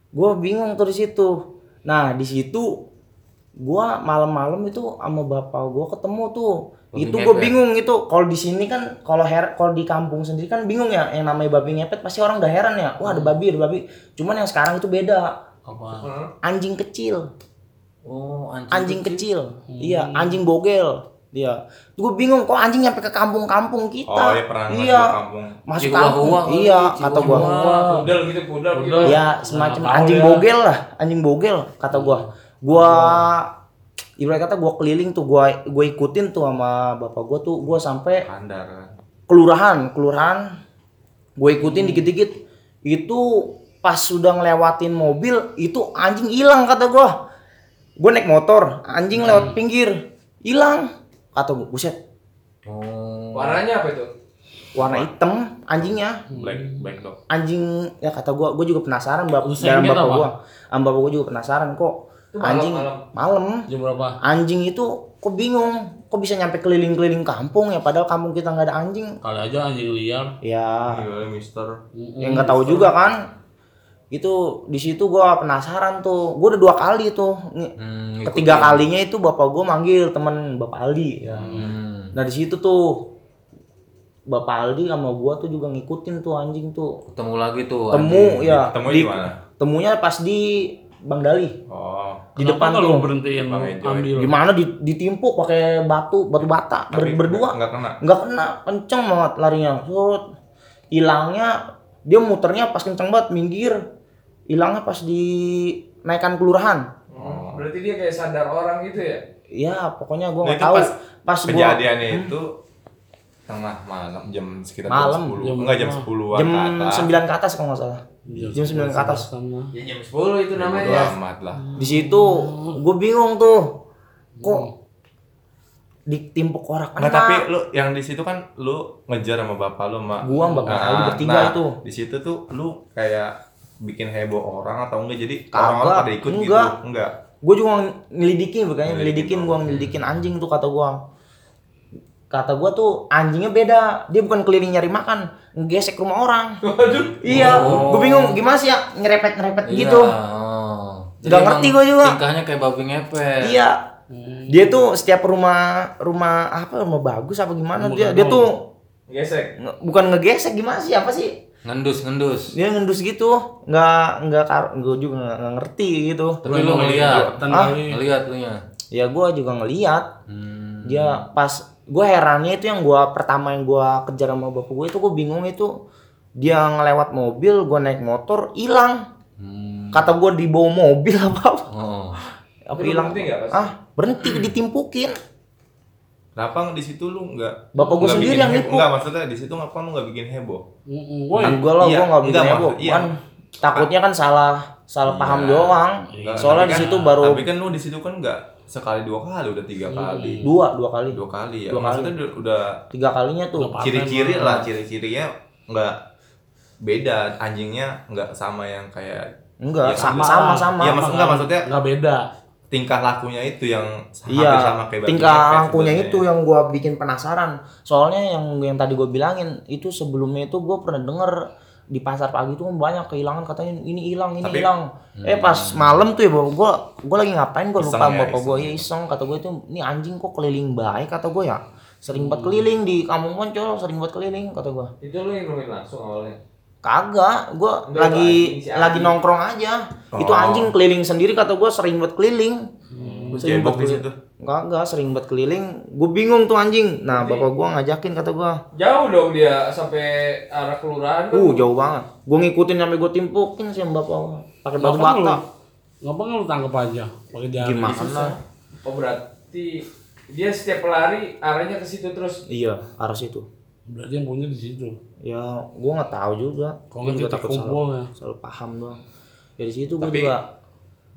gua bingung tuh di situ nah di situ gua malam-malam itu sama bapak gua ketemu tuh itu gua bingung itu kalau di sini kan kalau her kalau di kampung sendiri kan bingung ya yang namanya babi ngepet pasti orang udah heran ya. Wah ada babi ada babi. Cuman yang sekarang itu beda. Apa? anjing kecil. Oh, anjing. anjing kecil. iya anjing bogel. Dia gue bingung kok anjing nyampe ke kampung-kampung kita? Oh, iya pernah masuk iya. ke kampung. masuk Chihuahua kampung. iya kata gua pudel gitu, pudel gitu. Pudel. ya semacam Nah, anjing ya. bogel lah anjing bogel kata gua gua ibarat kata gua keliling tuh gua gua ikutin tuh sama bapak gua tuh gua sampai kelurahan kelurahan gue ikutin dikit-dikit. Itu pas sudah ngelewatin mobil itu anjing hilang kata gue gue naik motor anjing lewat pinggir hilang kata gue buset. Oh. Warnanya apa itu? warna hitam anjingnya. Black black dog. anjing ya kata gue gue juga penasaran bapak dalam bapak apa? gue sama bapak gue juga penasaran kok anjing malam. malam Jam berapa? anjing itu kok bingung kok bisa nyampe keliling-keliling kampung ya padahal kampung kita nggak ada anjing Kali aja anjing liar. ya Gila, Mister. yang nggak tahu juga kan itu di situ gua penasaran tuh gua udah dua kali tuh Hmm, ketiga kalinya itu bapak gua manggil temen bapak Aldi ya. Hmm. nah di situ tuh bapak Aldi sama gua tuh juga ngikutin tuh anjing tuh Ketemu lagi tuh. temu ya Ketemunya di di mana? temunya pas di Bang Dali Oh. Di Kenapa depan kalau berhentiin Bang Ejoy. ambil? gimana di, ditimpuk pakai batu batu bata ber- berdua Enggak kena. nggak kena kenceng banget larinya Sut. hilangnya dia muternya pas kenceng banget minggir hilangnya pas di naikkan kelurahan Oh, berarti dia kayak sadar orang gitu ya? ya pokoknya gua Nah, nggak tahu pas pas, gua Kejadiannya itu tengah malam jam sekitar Malam. jam 10. Jam Enggak jam berapa? 10-an jam ke atas. 9 ke atas kalau nggak salah Jam 9 ke atas. Sama. Ya jam 10 itu namanya. Bodo amat lah. di situ gue bingung tuh kok ditimpuk orang Nah, tapi lu yang di situ kan lu ngejar sama bapak lu, Mak. Gua sama bapak lu bertiga itu. Di situ tuh lu kayak bikin heboh orang atau enggak jadi orang-orang pada ikut enggak. gitu. Enggak. gue juga nyelidikin bukannya Nyelidikin, nyelidikin gue nyelidikin anjing tuh kata gue kata gue tuh anjingnya beda dia bukan keliling nyari makan ngegesek rumah orang iya gue bingung gimana sih ya nyerepet nyerepet Iya, gitu oh. Jadi Nggak ngerti gua juga. Tingkahnya kayak babi ngepet. iya dia tuh setiap rumah rumah apa rumah bagus apa gimana dia dia tuh Gesek. nge- bukan ngegesek gimana sih apa sih Ngendus, ngendus. dia ngendus gitu nggak nggak kar gue juga nggak- nggak ngerti gitu Tapi lu ngeliat, Ah. ngeliat lu nya. ya gue juga ngeliat Hmm. dia pas gue herannya itu yang gue pertama yang gue kejar sama bapak gue itu gue bingung itu dia ngelewat mobil gue naik motor hilang. Hmm. kata gue dibawa mobil apa apa Oh. apa hilang? Berhenti nggak ah berhenti ditimpukin. Kenapa di situ lu enggak Bapak gua enggak sendiri yang nipu. Enggak, maksudnya di situ ngapa lu enggak bikin heboh? Mm-mm, Woi, enggak lah Iya, gue nggak bikin enggak, heboh. iya. kan takutnya kan salah salah paham doang. Enggak, soalnya di kan- situ baru Tapi kan lu di situ kan enggak sekali dua kali, udah tiga kali. dua dua kali Dua kali ya. Dua maksudnya udah, udah tiga kalinya tuh Nggak ciri-ciri lah, ciri-cirinya enggak beda anjingnya enggak sama yang kayak enggak Ya, sama sama. sama sama Iya, maksud enggak maksudnya nggak beda. tingkah lakunya itu yang Iya, hampir sama kayak tingkah lakunya itu yang gua bikin penasaran. Soalnya yang yang tadi gue bilangin itu sebelumnya itu gua pernah denger di pasar pagi itu kan banyak kehilangan katanya ini hilang ini hilang. Eh pas malam tuh ya bapak gua gua lagi ngapain gua lupa ya, bapak gua iseng. ya iseng kata gua itu ini anjing kok keliling baik kata gua ya. Sering buat keliling di kampung Poncol, sering buat keliling kata gua. Itu lu yang langsung awalnya. Kagak, gua Enggak, lagi lagi nongkrong aja. Itu Oh. anjing keliling sendiri kata gua sering buat keliling. Lu Sering buat di keliling. situ. Enggak, enggak, sering buat keliling. Gue bingung tuh anjing. Nah, bapak gua ngajakin kata gua. Jauh dong dia sampai arah kelurahan kan. Uh, jauh banget. Gue ngikutin sampai gue timpukin sih sama bapak gua. Pakai batu bata. Ngapa nggak lu tangkap aja pakai jari? Gimana? Oh berarti dia setiap lari arahnya ke situ terus. Iya, arah situ. Berarti yang punya di situ. Ya, gua nggak tahu juga. Kalau Gua nggak takut salah, ya. salah paham doang. Ya di situ gua Tapi- juga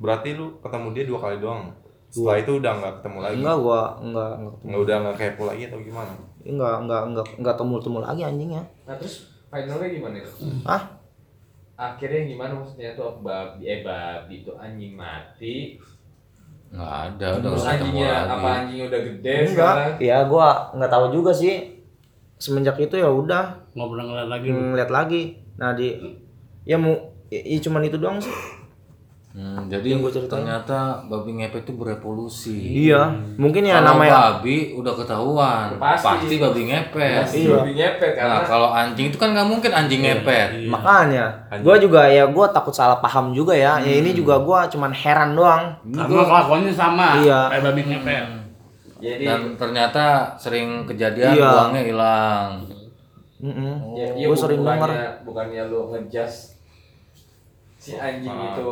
Berarti lu ketemu dia dua kali doang. Setelah itu udah nggak ketemu lagi. enggak gua enggak enggak Nggak udah nggak kepo lagi atau gimana? enggak enggak enggak enggak temu-temu lagi anjingnya. Nah terus finalnya gimana itu? Hah? Akhirnya gimana maksudnya tuh babi eh babi itu anjing mati. Nggak ada, udah Terus nggak ketemu anjingnya lagi. apa anjingnya udah gede Enggak. sekarang? Ya gua nggak tahu juga sih. Semenjak itu ya udah Nggak pernah ngeliat lagi. lu. ngeliat lagi. Nah, di ya mau ya, ya cuman itu doang sih. Hmm, jadi Yang gua ceritain. ternyata babi ngepet itu berevolusi. Iya, mungkin ya kalau namanya babi udah ketahuan, Pasti. pasti, babi ngepet. Pasti Iya. babi ngepet karena Nah, kalau anjing itu kan nggak mungkin anjing ngepet. Iya. makanya Anjing. gue juga ya gue takut salah paham juga ya ya ini juga gue cuman heran doang Karena kelakuannya sama. Iya. Kayak babi ngepet. jadi Dan ternyata sering kejadian Iya. uangnya hilang. Mm-mm. ya, iya gue sering bukannya, denger bukannya lu ngejudge si anjing Ah. itu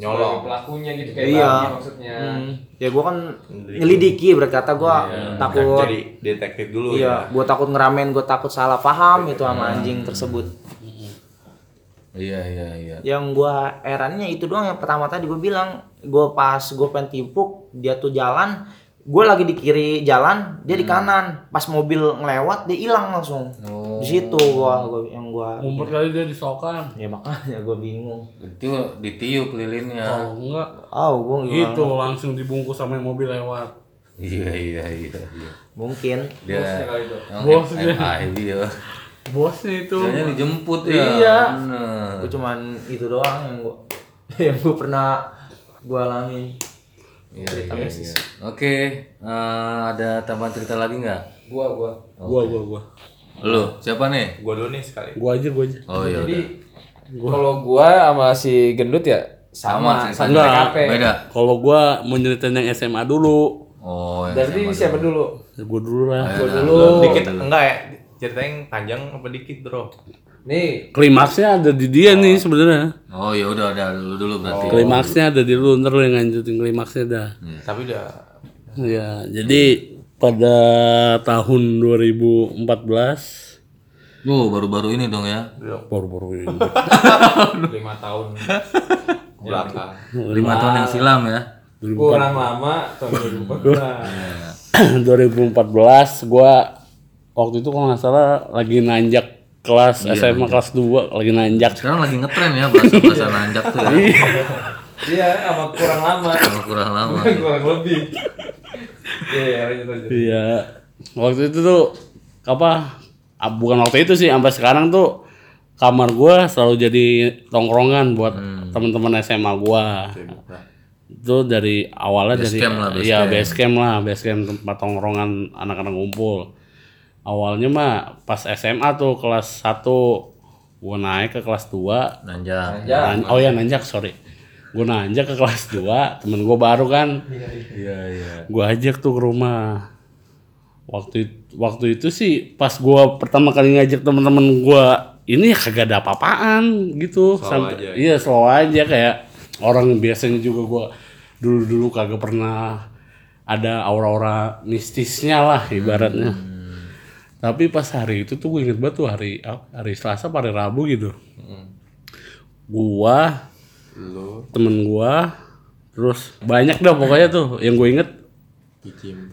Nyolong. pelakunya gitu kayak Iya. maksudnya. Hmm. ya gue kan nyelidiki berkata gue Iya, takut jadi detektif dulu iya ya. gue takut ngeramen gue takut salah paham itu sama anjing tersebut Iya iya iya. yang gue herannya itu doang yang pertama tadi gue bilang gue pas gue pengen timpuk dia tuh jalan gue lagi di kiri jalan dia di kanan pas mobil ngelewat dia hilang langsung di situ gua, gua yang gua Ngumpet kali dia disokan. ya makanya gue bingung Itu ditiup lilinnya. Kalau enggak oh gue itu langsung dibungkus sama mobil lewat. Iya iya iya. iya. mungkin Dia yang Bos dia. MI dia. Bosnya itu. Kayaknya dijemput ya. Iya. Bener. gue cuman itu doang yang gue yang gue pernah gue alami Iya, iya, iya. Oke, eh, ada tambahan cerita lagi nggak? Gua gua. Gua gua gua. Lu, siapa nih? Gua dulu nih sekali. Gua aja gua aja. Oh iya Jadi kalau gua sama si gendut ya sama, Sama, Enggak. Beda. Kalau gua mau nyeritain yang SMA dulu. Oh, yang Berarti sama siapa dulu? Ya, gua dulu lah. Ayo, dah, dulu. lu Dikit dulu. enggak ya? Ceritanya panjang apa dikit, Bro? Nih, Klimaksnya ada di dia nih sebenarnya. Oh ya udah ada lu dulu berarti. Klimaksnya ada di lu, ntar lu yang lanjutin klimaksnya dah. Tapi udah Ya, jadi pada tahun 2014 Oh, baru-baru ini dong ya. baru-baru ini. lima tahun belakang. Lima tahun yang silam ya. kurang lama tahun 2014. 2014 gua waktu itu kalau nggak salah lagi nanjak kelas SMA kelas 2 lagi nanjak. Sekarang lagi ngetren ya bahasa bahasa nanjak tuh ya. Iya, sama kurang lama. Kalau kurang lama. kurang lebih. Iya, lanjut lanjut. Iya. Waktu itu tuh apa? ah, Bukan waktu itu sih, sampai sekarang tuh kamar gua selalu jadi tongkrongan buat teman-teman SMA gua. Itu dari awalnya Base dari camp lah, base iya camp. base camp lah, base camp tempat tongkrongan anak-anak ngumpul. Awalnya mah pas SMA tuh kelas 1 gua naik ke kelas 2 Nanjak. Nan- oh ya nanjak sorry. Gue nanjak ke kelas 2 temen gue baru kan. Iya iya. gue ajak tuh ke rumah. Waktu itu, waktu itu sih pas gue pertama kali ngajak teman-teman gue ini ya kagak ada apa-apaan gitu. Sampai- aja. iya slow aja kayak orang biasanya juga gue dulu-dulu kagak pernah ada aura-aura mistisnya lah ibaratnya tapi pas hari itu tuh gue inget banget tuh hari hari Selasa hari Rabu gitu. Gua Lu. temen gua terus banyak dah pokoknya tuh yang gue inget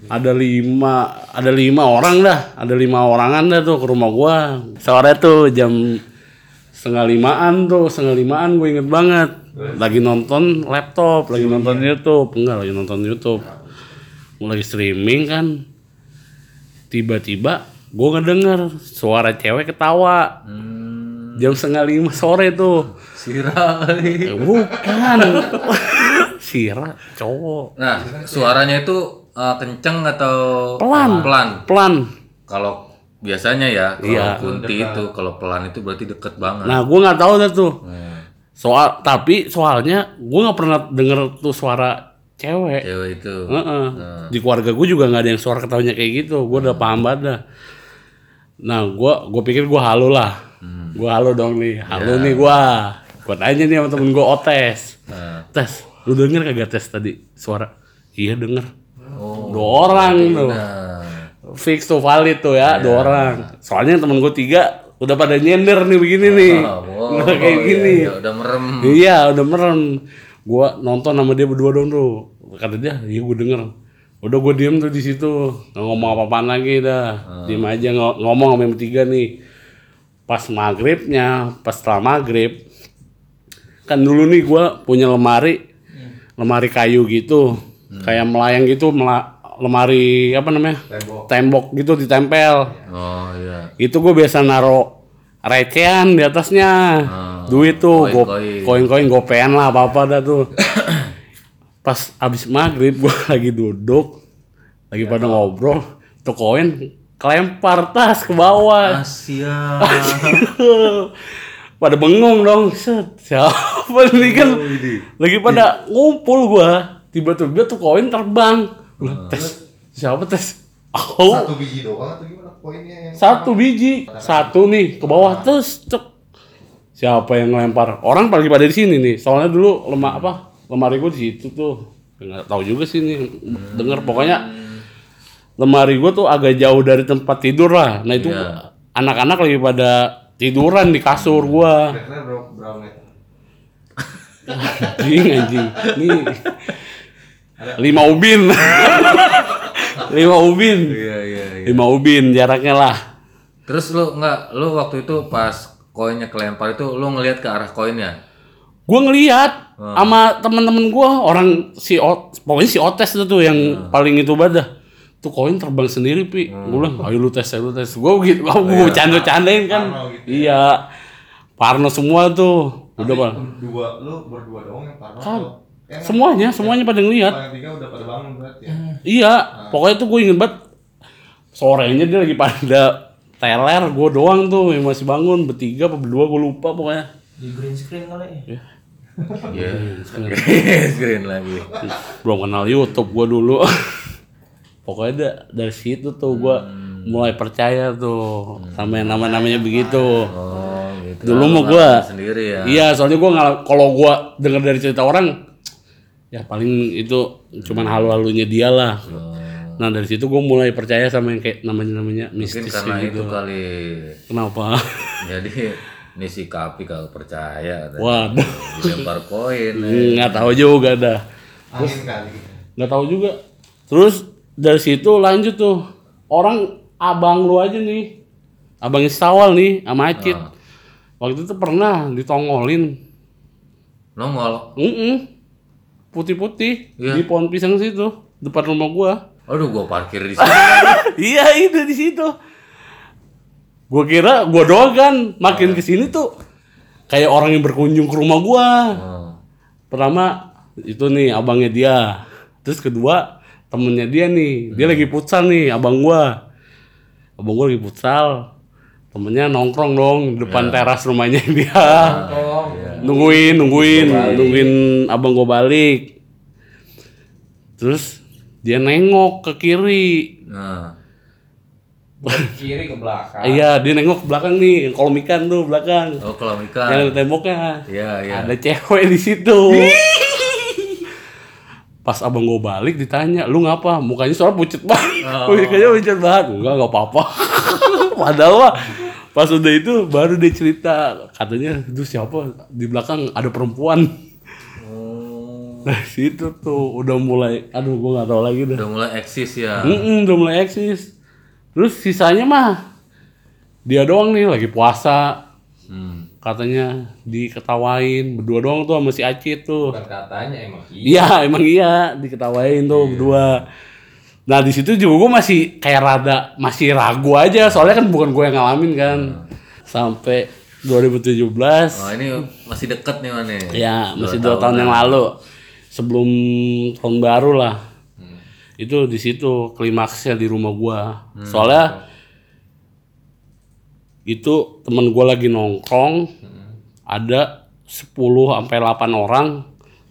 ada lima ada lima orang dah ada lima orangan dah tuh ke rumah gua. Sore tuh jam setengah limaan tuh setengah limaan gue inget banget. Lagi nonton laptop lagi nonton YouTube. Enggak lagi nonton YouTube. Gua lagi streaming kan. Tiba-tiba gue ngedenger suara cewek ketawa jam setengah lima sore tuh Sira. Eh, bukan Sira cowok Nah, suaranya itu eh, kenceng atau Pelan. Pelan. pelan Kalau biasanya ya, kalau Iya. kunti itu kalau pelan itu berarti deket banget. nah gue nggak tahu tuh Hmm. soal tapi soalnya gue nggak pernah denger tuh suara cewek Cewek itu. Heeh. di keluarga gue juga nggak ada yang suara ketawanya kayak gitu gue udah paham banget dah nah gue gue pikir gue halo lah. Gue halo dong nih. Halo nih gue gue tanya nih sama temen gue otes Nah, tes lu denger kagak tes tadi suara? Iya denger. Oh. dua orang tuh. Nah, fix tuh valid tuh ya dua orang. Soalnya temen gue tiga udah pada nyender nih begini nih. Oh, wow, udah kayak iya, gini. iya, udah merem. iya udah merem. Gua nonton sama dia berdua dong tuh. Kata dia iya gue denger udah gue diem tuh di situ. Nggak ngomong apa-apaan lagi dah. Diem aja ng- ngomong sama yang bertiga nih. Pas maghribnya pas setelah maghrib kan dulu nih gua punya lemari lemari kayu gitu. Kayak melayang gitu mela- lemari apa namanya? Tembok. Gitu ditempel. Oh iya. itu gue biasa naro recehan di atasnya. Duit tuh koin-koin. gopean lah apa apa dah tuh pas abis maghrib gue lagi duduk lagi pada ngobrol tuh koin kelempar tas ke bawah. Asia. pada bengong dong set. Siapa nih kan? lagi pada ngumpul gua. Tiba-tiba tuh koin terbang. Lah, tes. Siapa tes? Oh satu biji doang atau gimana poinnya yang satu biji. Satu nih ke bawah terus cek. Siapa yang ngelempar orang lagi pada di sini nih. Soalnya dulu lemah apa lemari gue di situ tuh. Nggak tahu juga sih nih denger pokoknya lemari gue tuh agak jauh dari tempat tidur lah. Nah itu Iya. anak-anak lagi pada tiduran di kasur berapa meter? anjing anjing. Nih lima ubin. Lima ubin. Iya iya iya. lima ubin jaraknya lah. Terus lu nggak lu waktu itu pas koinnya kelempar itu lu ngelihat ke arah koinnya. Gue ngeliat sama temen-temen gue orang si O- pokoknya si Otes itu tuh yang paling itu badah tuh koin terbang sendiri pi. Gue bilang ayo lu tes ayo lu tes. Gue gitu gue canda candain kan. Iya. Parno semua tuh. Udah pak. Dua, lu berdua doang yang parno Kan. atau? Yang semuanya semuanya pada ngeliat. Yang tiga udah pada bangun berarti ya? Iya, pokoknya tuh gue inget banget sorenya dia lagi pada teler, gue doang tuh yang masih bangun. Bertiga apa berdua gue lupa pokoknya. Di green screen kali. Ya. Iya. Screen lagi. Belum kenal YouTube gue dulu. pokoknya da- dari situ tuh gue mulai percaya tuh sama yang nama-namanya begitu. Oh, gitu. Dulu mah gue, ngalamin sendiri ya. iya soalnya ngal kalau gue dengar dari cerita orang, ya paling itu cuman halu-halunya dia lah. Nah dari situ gue mulai percaya sama yang kayak namanya-namanya Mungkin mistis karena kayak itu gitu. kali. Kenapa? Jadi ini si Kapi kalau percaya katanya. Waduh. dilempar koin. ya. nggak tahu juga dah Angin kali. nggak tahu juga terus dari situ lanjut tuh orang abang lu aja nih abang Istawal nih sama Acit Ah. waktu itu pernah ditongolin Nongol. Mm putih-putih Iya. di pohon pisang situ depan rumah gua Aduh, gua parkir di sini. iya itu di situ gua kira gua doang kan makin ke sini tuh kayak orang yang berkunjung ke rumah gua. Oh. pertama itu nih abangnya dia. Terus kedua temennya dia nih. Dia lagi futsal nih abang gua. Abang gua lagi futsal. Temennya nongkrong dong di depan teras rumahnya dia. Nungguin nungguin nungguin abang gua balik. Terus dia nengok ke kiri. Nah, kiri ke belakang iya dia nengok ke belakang nih kolom ikan tuh belakang oh kolam yang ikan. ada temboknya Iya, iya. ada cewek di situ. Pas abang gue balik ditanya, lu ngapa? Mukanya soalnya pucet banget. Oh. Mukanya pucet banget. Enggak, enggak apa-apa. Padahal mah pas udah itu baru dia cerita katanya itu siapa di belakang ada perempuan. Oh. Nah situ tuh udah mulai, aduh gue nggak tahu lagi dah. Udah mulai eksis ya. Mm-mm, udah mulai eksis. Terus sisanya mah dia doang nih lagi puasa. Hmm. Katanya diketawain berdua doang tuh sama si Acit tuh. bukan katanya emang iya Iya, emang iya diketawain tuh berdua. Nah di situ juga gue masih kayak rada masih ragu aja, soalnya kan bukan gue yang ngalamin kan. Sampai 2017, Oh, ini masih deket nih mana? ya masih dua tahun yang lalu, sebelum tahun baru lah. Itu di situ klimaksnya di rumah gue. Soalnya itu temen gue lagi nongkrong, ada 10 sampai 8 orang,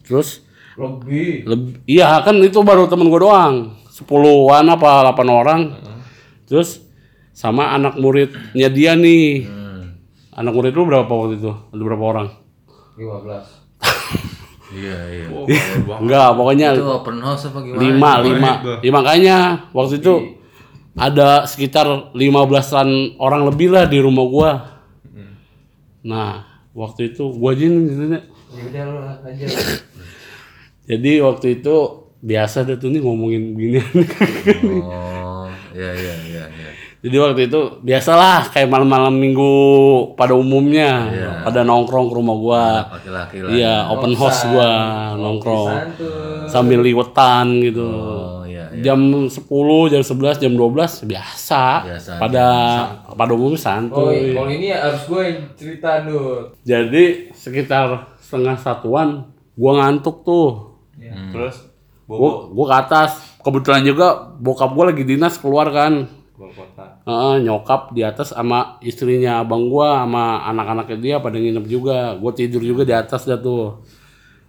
terus lebih. Leb- iya kan itu baru temen gue doang sepuluhan apa 8 orang. Terus sama anak muridnya dia nih. Hmm. anak murid lu berapa waktu itu? Ada berapa orang? 15 Iya, iya. enggak pokoknya Itu open house apa gimana? lima lima. ya, makanya waktu itu ada sekitar 15-an orang lebih lah di rumah gua. Nah waktu itu gua ya udah lu aja. Jadi waktu itu biasa deh tuh nih ngomongin begini Oh, iya iya iya iya. Jadi waktu itu biasalah kayak malam-malam minggu pada umumnya pada nongkrong ke rumah gua. Laki-laki lah. Iya, open house gua nongkrong santuy sambil liwetan gitu. Oh, iya iya. Jam 10, jam 11, jam 12 biasa. Biasa, Pada pada umumnya oh santuy. kalau ini harus gue yang cerita Dut Jadi sekitar setengah satuan gua ngantuk tuh. Terus Gua, gua ke atas. Kebetulan juga bokap gua lagi dinas keluar kan. Keluar kota. Heeh, nyokap di atas sama istrinya abang gua sama anak-anaknya dia pada nginep juga. Gua tidur juga di atas dah tuh.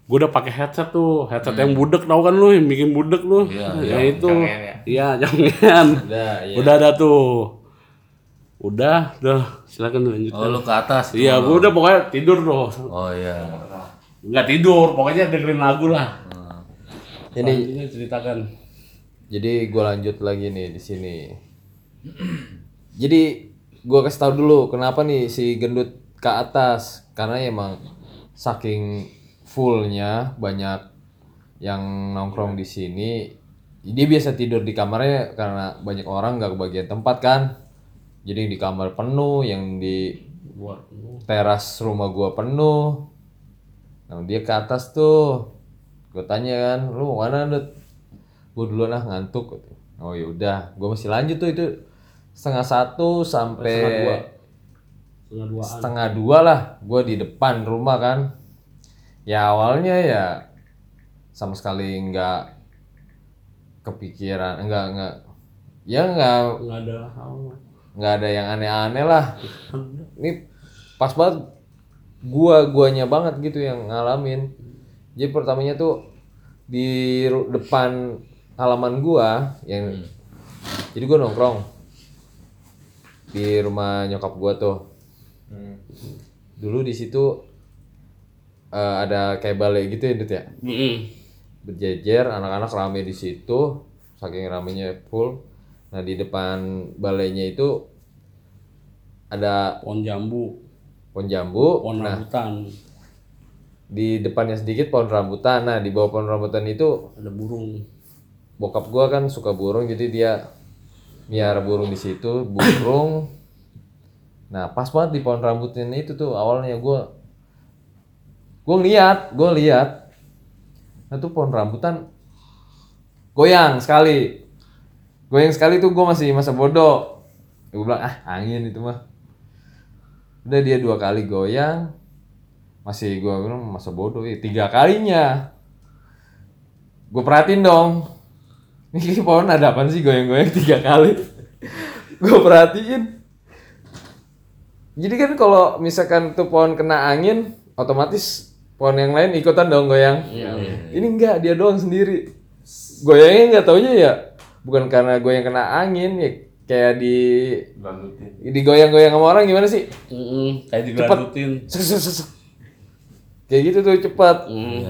Gua udah pakai headset tuh, headset yang budek tau kan lu, yang bikin budek lu. Iya, ya itu. jangan ya. Iya, jangan. udah ya Udah ada tuh. Udah, udah, silakan lanjut. Oh, lu ke atas. Iya, gua udah pokoknya tidur tuh. Oh iya. Enggak tidur, pokoknya dengerin lagu lah. Ini Ini ceritakan. jadi gua lanjut lagi nih di sini. Jadi gua kasih tahu dulu kenapa nih si gendut ke atas? Karena emang saking fullnya banyak yang nongkrong di sini. Dia biasa tidur di kamarnya karena banyak orang nggak kebagian tempat kan? Jadi di kamar penuh yang di teras rumah gua penuh. Nah dia ke atas tuh. Gue tanya kan lu mau mana Dut? gue duluan ah ngantuk oh ya udah. Gue masih lanjut tuh itu setengah satu sampai Setengah duaan. setengah dua lah. Gue di depan rumah kan. Ya awalnya ya sama sekali nggak kepikiran enggak enggak ya nggak Nggak ada nggak ada yang aneh-aneh lah. Ini pas banget gua guanya banget gitu yang ngalamin. Jadi pertamanya tuh di depan halaman gua yang jadi gua nongkrong di rumah nyokap gua tuh. Dulu di situ eh, ada kayak balai gitu ya Dut ya? Mm-mm. berjejer anak-anak rame di situ saking ramenya full. Nah di depan balainya itu ada Pohon jambu, pohon jambu. Pohon nah rambutan, di depannya sedikit pohon rambutan. Nah di bawah pohon rambutan itu ada burung. bokap gua kan suka burung jadi dia miara burung di situ burung. Nah pas banget di pohon rambutan itu tuh awalnya gua gua ngeliat gua lihat nah tuh pohon rambutan goyang sekali. Goyang sekali tuh gua masih masa bodoh. Gue bilang ah angin itu mah. Udah dia dua kali goyang masih gua bilang masa bodoh ya tiga kalinya. Gue perhatiin dong ini pohon ada apa sih? Goyang-goyang tiga kali. Gue perhatiin. Jadi kan kalau misalkan tuh pohon kena angin otomatis pohon yang lain ikutan dong goyang. Ini enggak dia doang sendiri. Goyangnya nggak taunya ya bukan karena goyang kena angin ya kayak di digoyang-goyang sama orang gimana sih? Kayak. Sek, sek, sek, sek. kayak gitu tuh cepat Mm.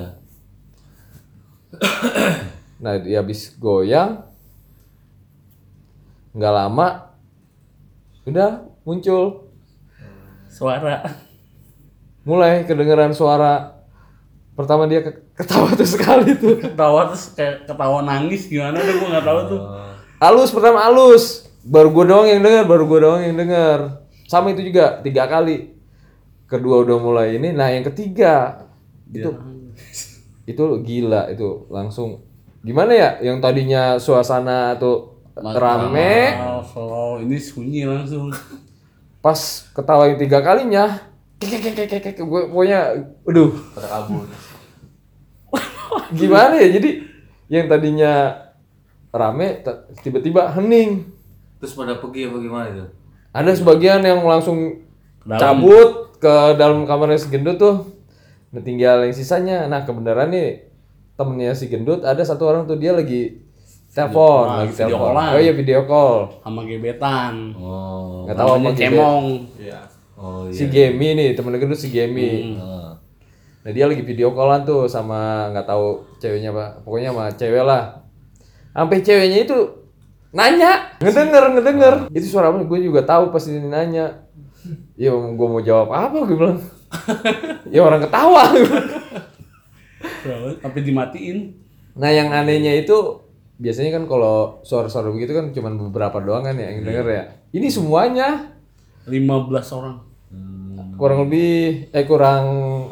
Nah, dia habis goyang, nggak lama, udah muncul, Suara. mulai kedengeran suara. Pertama dia ke- ketawa tuh sekali tuh. Ketawa terus kayak ketawa nangis gimana udah gua nggak tahu tuh. Alus pertama alus, baru gue doang yang dengar, baru gue doang yang dengar. Sama itu juga tiga kali. Kedua udah mulai ini, nah yang ketiga itu itu gila itu langsung gimana ya yang tadinya suasana tuh rame Oh, slow. ini sunyi langsung. pas ketawa yang tiga kalinya kek kek kek kek kek gue pokoknya aduh pada kabur gimana ya jadi yang tadinya rame tiba-tiba hening terus pada pergi apa gimana itu ada sebagian yang langsung Dalam. cabut ke dalam kamarnya si gendut tuh nah tinggal yang sisanya nah kebenaran nih temennya si gendut ada satu orang tuh dia lagi telepon lagi telepon oh iya video call sama gebetan. oh nggak tahu gebet. cemong. oh si Gemi nih temen gendut si Gemi Ah. Nah dia lagi video callan tuh sama nggak tahu ceweknya pak, pokoknya sama cewek lah. Sampai ceweknya itu nanya, ngedenger ngedenger. Itu suara apa? Gue juga tahu pas ini nanya. Ya gue mau jawab apa gue bilang. ya orang ketawa. Sampai dimatiin. nah yang anehnya itu biasanya kan kalau suara-suara begitu kan cuma beberapa doang kan ya yang denger ya. Ini semuanya 15 orang. kurang lebih eh kurang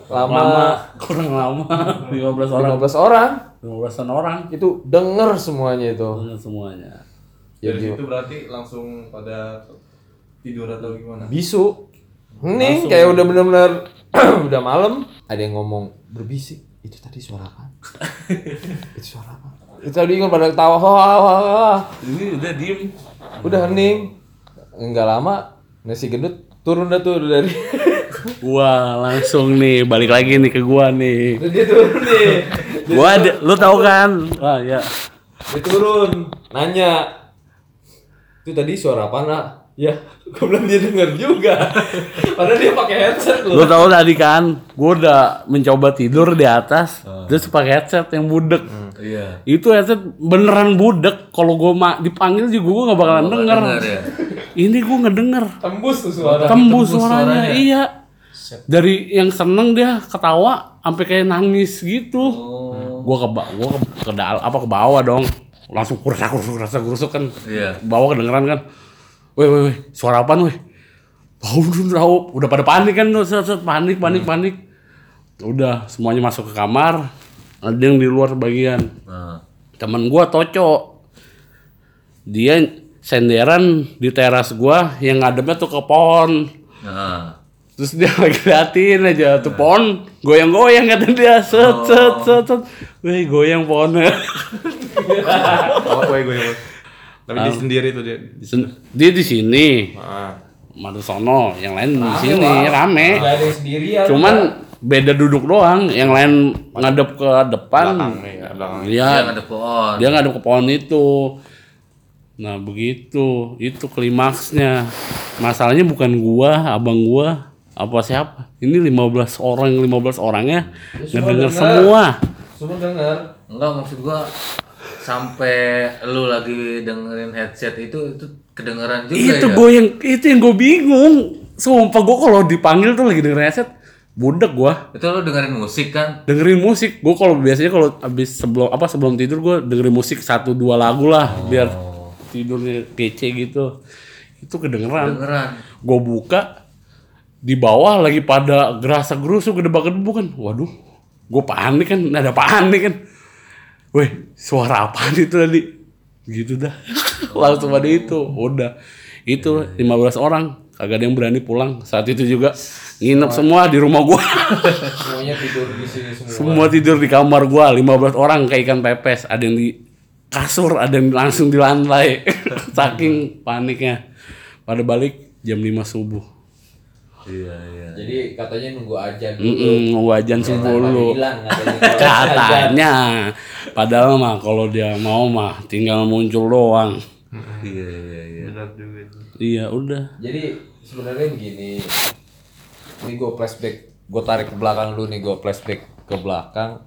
lama, Lama, kurang lama. 15 orang. 15 orang 15 orang. itu denger semuanya itu. Dengan semuanya. Ya, Dari gimana? situ berarti langsung pada tidur atau gimana? bisu hening kayak udah bener-bener udah malam ada yang ngomong berbisik itu tadi suara apa itu suara apa itu tadi kan pada ketawa. Ini udah diem. udah hening nggak lama nasi gendut turun dah tuh dari Wah, langsung nih balik lagi nih ke gua nih. dia turun nih Gua ada, lu tahu kan? Wah, ya. dia turun nanya itu tadi suara apa nak ya gue bilang dia denger juga padahal dia pakai headset loh Lu tahu tadi kan, gua udah mencoba tidur di atas, terus pakai headset yang budek. iya Itu headset beneran budek. Kalau gua ma dipanggil juga gua nggak bakalan denger. denger ya? Ini gua ngedenger. tembus tuh suara Tembus suaranya, iya. Dari yang seneng dia ketawa sampai kayak nangis gitu. oh gua ke gua ke, ke dal- apa ke bawah dong langsung kurasa kurusuk kurasa kurusuk kan Iya. bawah kedengeran kan weh weh weh suara apaan weh? Tahu dulu tahu udah pada panik kan tuh set, set, panik panik panik. Udah semuanya masuk ke kamar. Ada yang di luar bagian. Nah. temen gua toco. Dia senderan di teras gua yang ngadepnya tuh ke pohon. Nah. terus dia lagi liatin aja tuh pohon goyang-goyang kata dia. Set set set set. Wih goyang pohonnya. Oh, gue gue. Tapi dia sendiri tuh dia. Sen- dia di sini Ah. Madu sono yang lain di sini rame Gak ada yang sendirian. cuman beda duduk doang yang lain ngadep ke depan Belakang nih, ya, belakang. Iya, Yang ada pohon. dia ngadep ke pohon itu nah begitu itu klimaksnya masalahnya bukan gua abang gua apa siapa ini 15 orang 15 orangnya semua ngedenger denger. semua Semua denger. Enggak maksud gua sampai lu lagi dengerin headset itu itu kedengeran juga itu ya. gue yang itu yang gue bingung. Sumpah gue kalau dipanggil tuh lagi dengerin headset budek gua. Itu lu dengerin musik kan? dengerin musik. Gue kalau biasanya kalau habis sebelum apa sebelum tidur gue dengerin musik satu dua lagu lah biar tidurnya kece gitu. Itu kedengeran. Kedengeran. gue buka di bawah lagi pada gerasa gerusuk gedebak gedebuk kan. Waduh gue panik kan ada panik kan weh suara apaan itu tadi? Gitu dah. Langsung pada itu. Udah. Itu 15 orang. Kagak ada yang berani pulang. Saat itu juga nginep semua di rumah gua. Semuanya tidur di sini semua. semua tidur di kamar gua. 15 orang kayak ikan pepes. Ada yang di kasur ada yang langsung di lantai. Saking paniknya. Pada balik jam 5 subuh Iya, iya. Jadi katanya nunggu aja dulu. Mm-mm, mau wajan subuh Ternyata dulu katanya. padahal mah kalau dia mau mah tinggal muncul doang Iya, iya, iya. Benar juga itu. iya udah Jadi sebenarnya begini. Ini gue flashback, gue tarik ke belakang dulu nih, gue flashback ke belakang.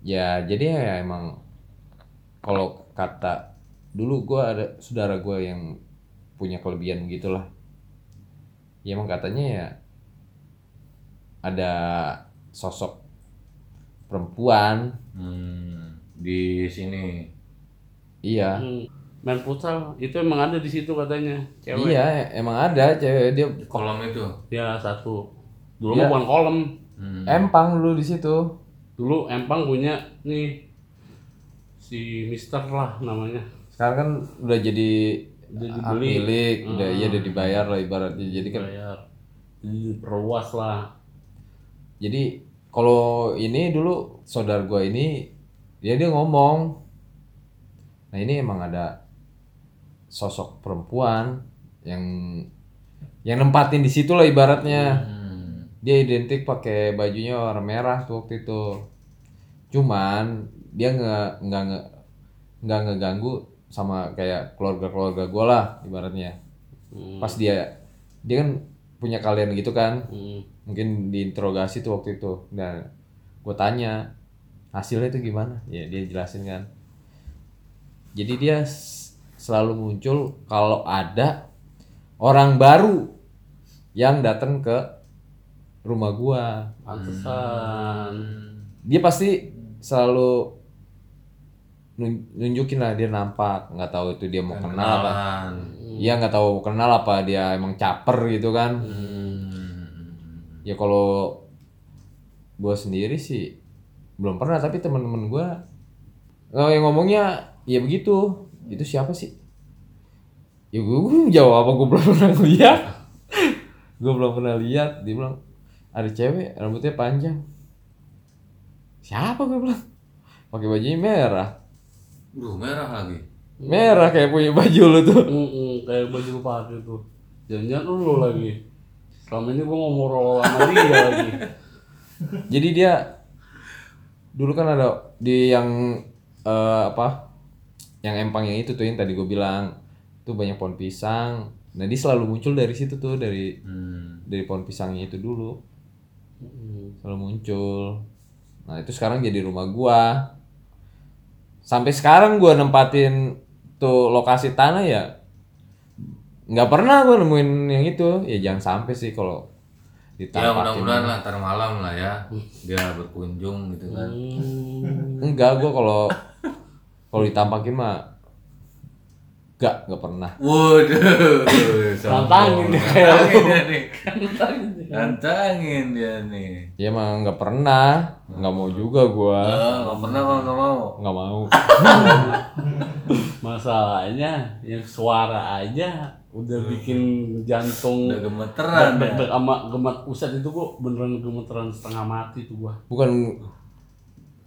Ya jadi ya emang kalau kata dulu gue ada saudara gue yang punya kelebihan gitulah. Ya emang katanya ya ada sosok perempuan. Hmm, di sini. Iya. Hmm, main futsal itu emang ada di situ katanya cewek Iya, emang ada cewek dia Kolom itu. ya satu dulu mah bukan kolom Hmm. empang dulu di situ. dulu empang punya nih si Mister lah namanya sekarang kan udah jadi Udah hak dibeli. milik. Udah Hmm. iya udah dibayar lah ibaratnya. Jadi kan bayar perluas lah. Jadi kalau ini dulu saudara gua ini dia dia ngomong nah ini emang ada sosok perempuan yang yang nempatin di situ lah ibaratnya. Hmm. dia identik pakai bajunya warna merah tuh waktu itu. Cuman dia nggak nggak nggak ngeganggu sama kayak keluarga keluarga gue lah ibaratnya. Hmm. pas dia dia kan punya kalian gitu kan. Hmm. mungkin diinterogasi tuh waktu itu. Dan gue tanya hasilnya itu gimana? Ya dia jelasin kan. Jadi dia selalu muncul kalau ada orang baru yang datang ke rumah gua. Pantesan. Dia pasti selalu nunjukin lah dia nampak nggak tahu itu dia mau kenal apa. Iya nggak tahu kenal apa dia emang caper gitu kan. Hmm. ya kalau gue sendiri sih belum pernah tapi teman-teman gue oh, yang ngomongnya ya begitu. Itu siapa sih? Ya gue jawab apa? Gue belum pernah lihat. Gue belum pernah lihat. Dia bilang ada cewek rambutnya panjang. Siapa gue bilang? Pakai bajunya merah Duh, merah lagi. merah kayak punya baju lu tuh Mm-mm, kayak baju lu pakai tuh jangan-jangan lu lagi selama ini gua ngobrol sama dia lagi Jadi dia dulu kan ada di yang eh, apa? Yang empang yang itu tuh yang tadi gue bilang tuh banyak pohon pisang. Nah dia selalu muncul dari situ tuh dari Hmm. dari pohon pisangnya itu dulu selalu muncul. Nah itu sekarang jadi rumah gua. Sampai sekarang gua nempatin tuh lokasi tanah ya nggak pernah gua nemuin yang itu ya jangan sampai sih kalau Ya ditampakin. mudah-mudahan lah ntar malam lah ya dia berkunjung gitu kan. Enggak, gua kalau kalau ditampakin mah enggak, enggak pernah. Waduh, Tantangin dia. Tantangin dia nih. Tantangin dia nih. Ya emang enggak pernah, enggak mau juga gua. Oh, nggak pernah mau nggak mau. Enggak mau. Masalahnya yang suara aja udah bikin jantung Udah gemeteran ya. deg-deg sama gemet pusat itu gua beneran gemeteran setengah mati tuh gua. Bukan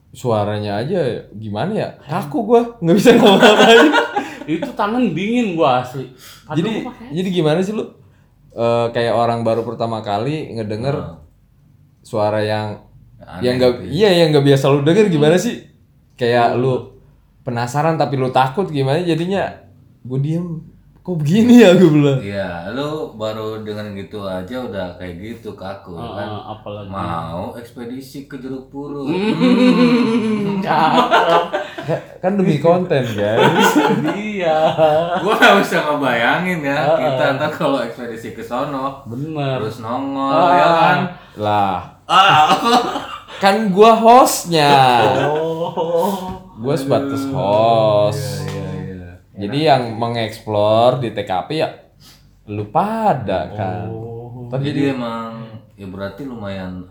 suaranya aja gimana ya? Kaku gua, nggak bisa ngapa-ngapain. itu tangan dingin gua asli. Padahal jadi jadi gimana sih lu? Eh, kayak orang baru pertama kali ngedenger suara yang Aneh yang nggak gitu iya yang nggak biasa lu denger gimana sih? Kayak lu penasaran tapi lu takut gimana jadinya? Gue diem kok begini ya gue bilang Iya, lu baru dengan gitu aja udah kayak gitu kaku ya kan. Eh, apalagi Mau ekspedisi ke Jeruk Purut. cakep. kan demi konten guys Iya. Gua gak bisa ngebayangin ya kita ntar kalau ekspedisi ke sono Bener. terus nongol ya kan. lah kan gua hostnya Oh. gue sebatas host Jadi yang mengeksplor di TKP ya lu pada kan Ntar Jadi emang ya berarti lumayan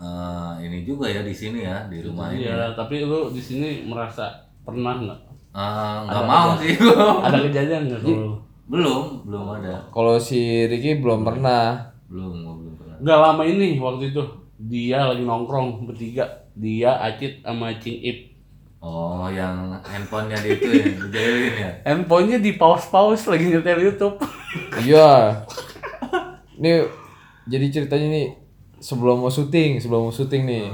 eh, ini juga ya di sini ya di rumah ini. Iya, tapi lu di sini merasa pernah nggak? Ah, nggak mau sih gua. Ada kejadian nggak kalau? belum, belum ada. kalau si Ricky belum pernah Belum, gua belum pernah. Nggak lama ini waktu itu dia lagi nongkrong bertiga, dia Acit sama Cing Ip. Oh, yang handphonenya di itu ya, dijailin ya. Handphonenya di pause-pause lagi nyetel YouTube. iya ini jadi ceritanya nih sebelum mau syuting sebelum mau syuting nih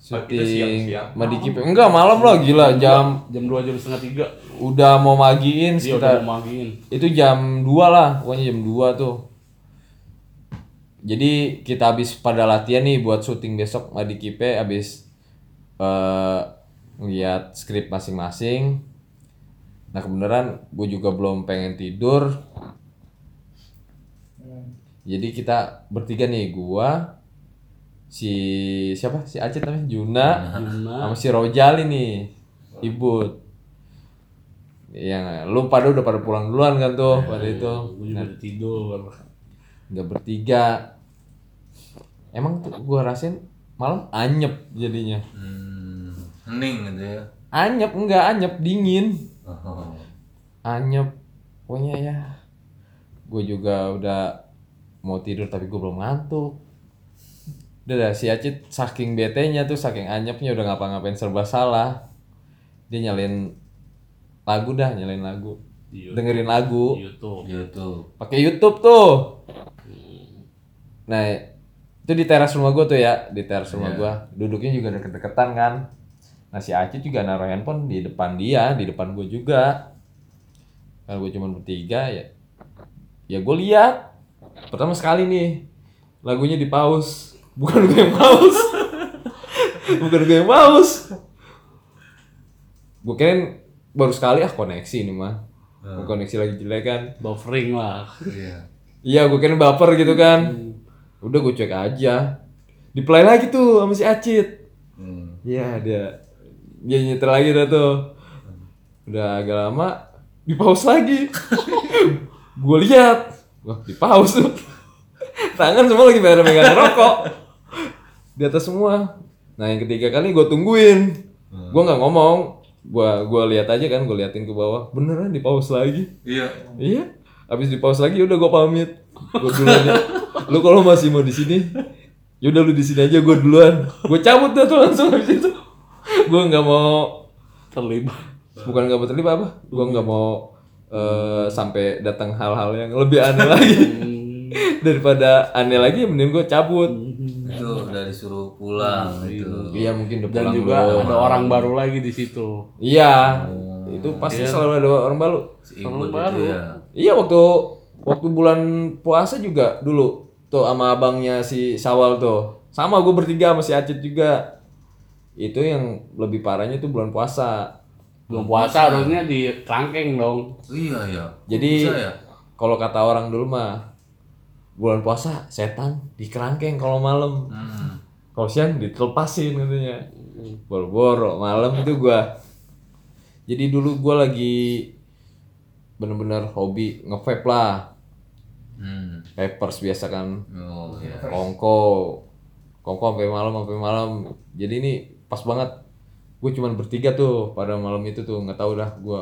syuting Madiki enggak malam lah gila jam Jam 2 jam setengah tiga. udah mau magiin udah sekitar mau magiin. itu jam 2 lah pokoknya jam 2 tuh jadi kita habis pada latihan nih buat syuting besok Madiki P habis eh lihat skrip masing-masing. Nah kebenaran gue juga belum pengen tidur. Jadi kita bertiga nih gua si siapa? Si Acit namanya Juna sama si Rojali nih ibut yang lu pada udah pada pulang duluan kan tuh pada itu? Gue juga udah tidur. nggak bertiga. Emang tuh gua rasain malam anyep jadinya. Hmm, hening gitu ya. anyep enggak anyep dingin. Oh. anyep pokoknya ya. Gue juga udah mau tidur tapi gue belum ngantuk. Udah dah, si Acit saking bete-nya tuh saking anyepnya udah ngapa-ngapain serba salah. Dia nyalain lagu dah nyalain lagu. Di dengerin lagu. YouTube. YouTube. pakai YouTube tuh. Nah itu di teras rumah gue tuh ya di teras rumah gue duduknya juga deket-deketan kan nah si Acit juga naruh handphone di depan dia di depan gue juga kalau gue cuma bertiga ya ya gue lihat pertama sekali nih lagunya di pause bukan gue yang pause bukan gue yang pause gue kirain baru sekali ah koneksi ini mah koneksi lagi jelek kan Buffering lah. Iya. Iya, gue kira baper gitu kan. Udah gue cek aja. Di play lagi tuh sama si Acit. Hmm. Iya, dia dia nyetel lagi dah tuh. Udah agak lama di pause lagi. gue lihat, wah di pause tuh. Tangan semua lagi pada megang rokok. Di atas semua. Nah, yang ketiga kali gue tungguin. Gue nggak ngomong. Gua gua lihat aja kan, gue liatin ke bawah. Beneran di pause lagi. Iya. Iya. Habis di pause lagi udah gue pamit. Gue duluan ya. Lu kalau masih mau di sini, yaudah lu di sini aja gue duluan. Gue cabut dah tuh langsung habis itu. Gue nggak mau Terlibat. bukan nggak mau terlibat apa? Gue nggak mau eh, sampai datang hal-hal yang lebih aneh lagi. Daripada aneh lagi, mending gue cabut. Itu udah disuruh pulang gitu. Iya mungkin udah Dan juga dulu. ada orang baru lagi di situ. Iya. Itu pasti selalu ada orang baru. Si Ibut itu ya. Iya waktu waktu bulan puasa juga dulu tuh sama abangnya si Sawal tuh sama gue bertiga sama si Acit juga itu yang lebih parahnya tuh bulan puasa Belum puasa harusnya di kerangkeng dong. Iya ya. jadi Bisa ya? kalau kata orang dulu mah bulan puasa setan di kerangkeng kalau malam Hmm. kalau siang ditelepasin katanya boro-boro malam itu gua jadi dulu gua lagi bener-bener hobi nge-vape lah Hmm. papers biasa kan Oh ya. kongko kongko sampai malam sampai malam jadi ini pas banget. Gue cuman bertiga tuh pada malam itu tuh nggak tahu dah gue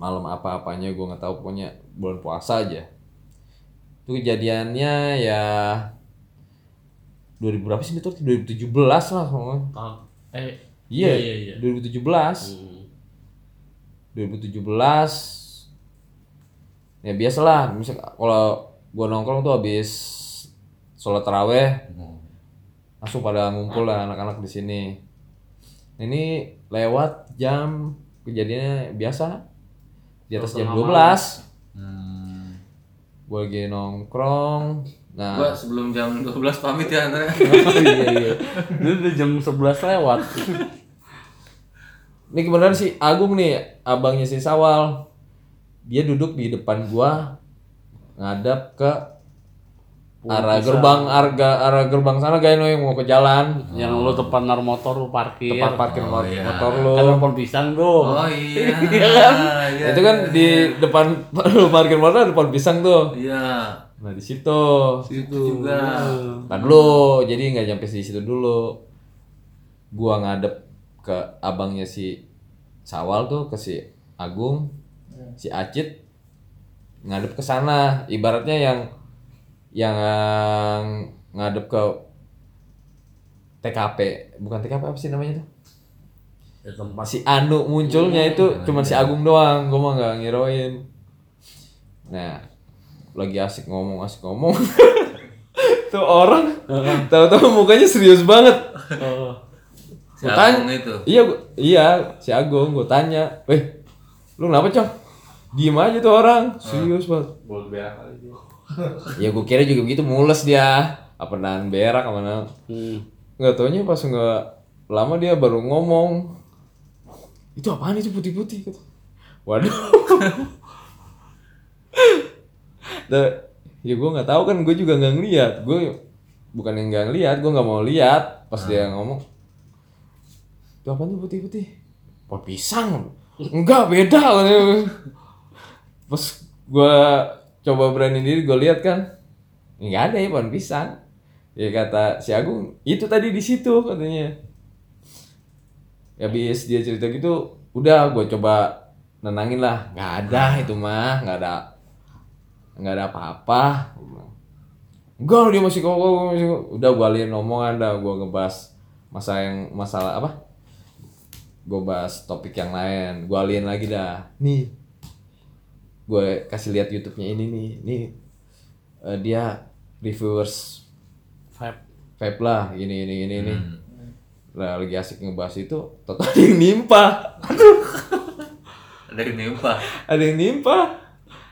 malam apa apanya gue nggak tahu pokoknya bulan puasa aja. Itu kejadiannya ya 2000 berapa sih itu 2017 lah sama Ah, eh iya iya iya. 2017 Hmm. 2017 ya biasalah misal kalau gua nongkrong tuh habis sholat taraweh langsung pada ngumpul lah anak-anak di sini. Ini lewat jam kejadiannya biasa. Di atas jam 12 Hmm. gua lagi nongkrong. Nah. Gua sebelum jam 12 pamit ya Andre. iya iya. Ini udah jam 11 lewat. ini kebenaran si Agung nih abangnya si Sawal. Dia duduk di depan gua ngadap ke arah gerbang arga arah gerbang sana guys yang mau ke jalan Yang lu depan nar motor lu parkir. tempat parkir Oh, iya. motor lu Kan pohon pisang tuh. Oh iya. Iya. itu kan di depan lu parkir motor ada pohon pisang tuh Iya. nah di situ Itu juga. Nah dulu, jadi nggak nyampe di situ dulu. Gua ngadep ke abangnya si Sawal tuh ke si Agung, si Acit ngadep ke sana. Ibaratnya yang yang ngadep ke TKP, bukan TKP apa sih namanya tuh? Ya, tempat Si Anu munculnya itu cuman si Agung doang, gua mah nggak ngiroin. Nah, lagi asik ngomong, asik ngomong. tuh orang tahu-tahu mukanya serius banget. Oh. Si Gua tanya- itu. Iya, gua- iya, si Agung gue tanya, "Weh, lu kenapa, Cong?" Diem aja tuh orang, serius banget. Boleh berak kali dia. Ya gue kira juga begitu mules dia. Apa nahan berak apa nahan. Hmm. Nggak taunya pas nggak lama dia baru ngomong. Itu apaan itu putih-putih? Waduh. Nah, ya gue nggak tahu kan gue juga nggak ngeliat gue bukan yang nggak ngeliat gue nggak mau lihat pas dia ngomong itu apa tuh putih-putih pohon pisang enggak beda pas gue coba berani diri gue lihat kan. Nggak ada ya pohon pisang ya kata si Agung itu tadi di situ katanya. Ya habis dia cerita gitu udah gue coba nenangin lah. Nggak ada itu mah nggak ada nggak ada apa-apa. Enggak dia masih kok masih udah gue alihin omongan dah gue ngebahas masa yang masalah apa? Gue bahas topik yang lain. Gue alihin lagi dah. Nih gue kasih lihat YouTube-nya ini nih nih eh, dia reviewers Vape. vape lah gini gini gini ini lah lagi asik ngebahas itu total ada yang nimpa Ada yang nimpa ada yang nimpa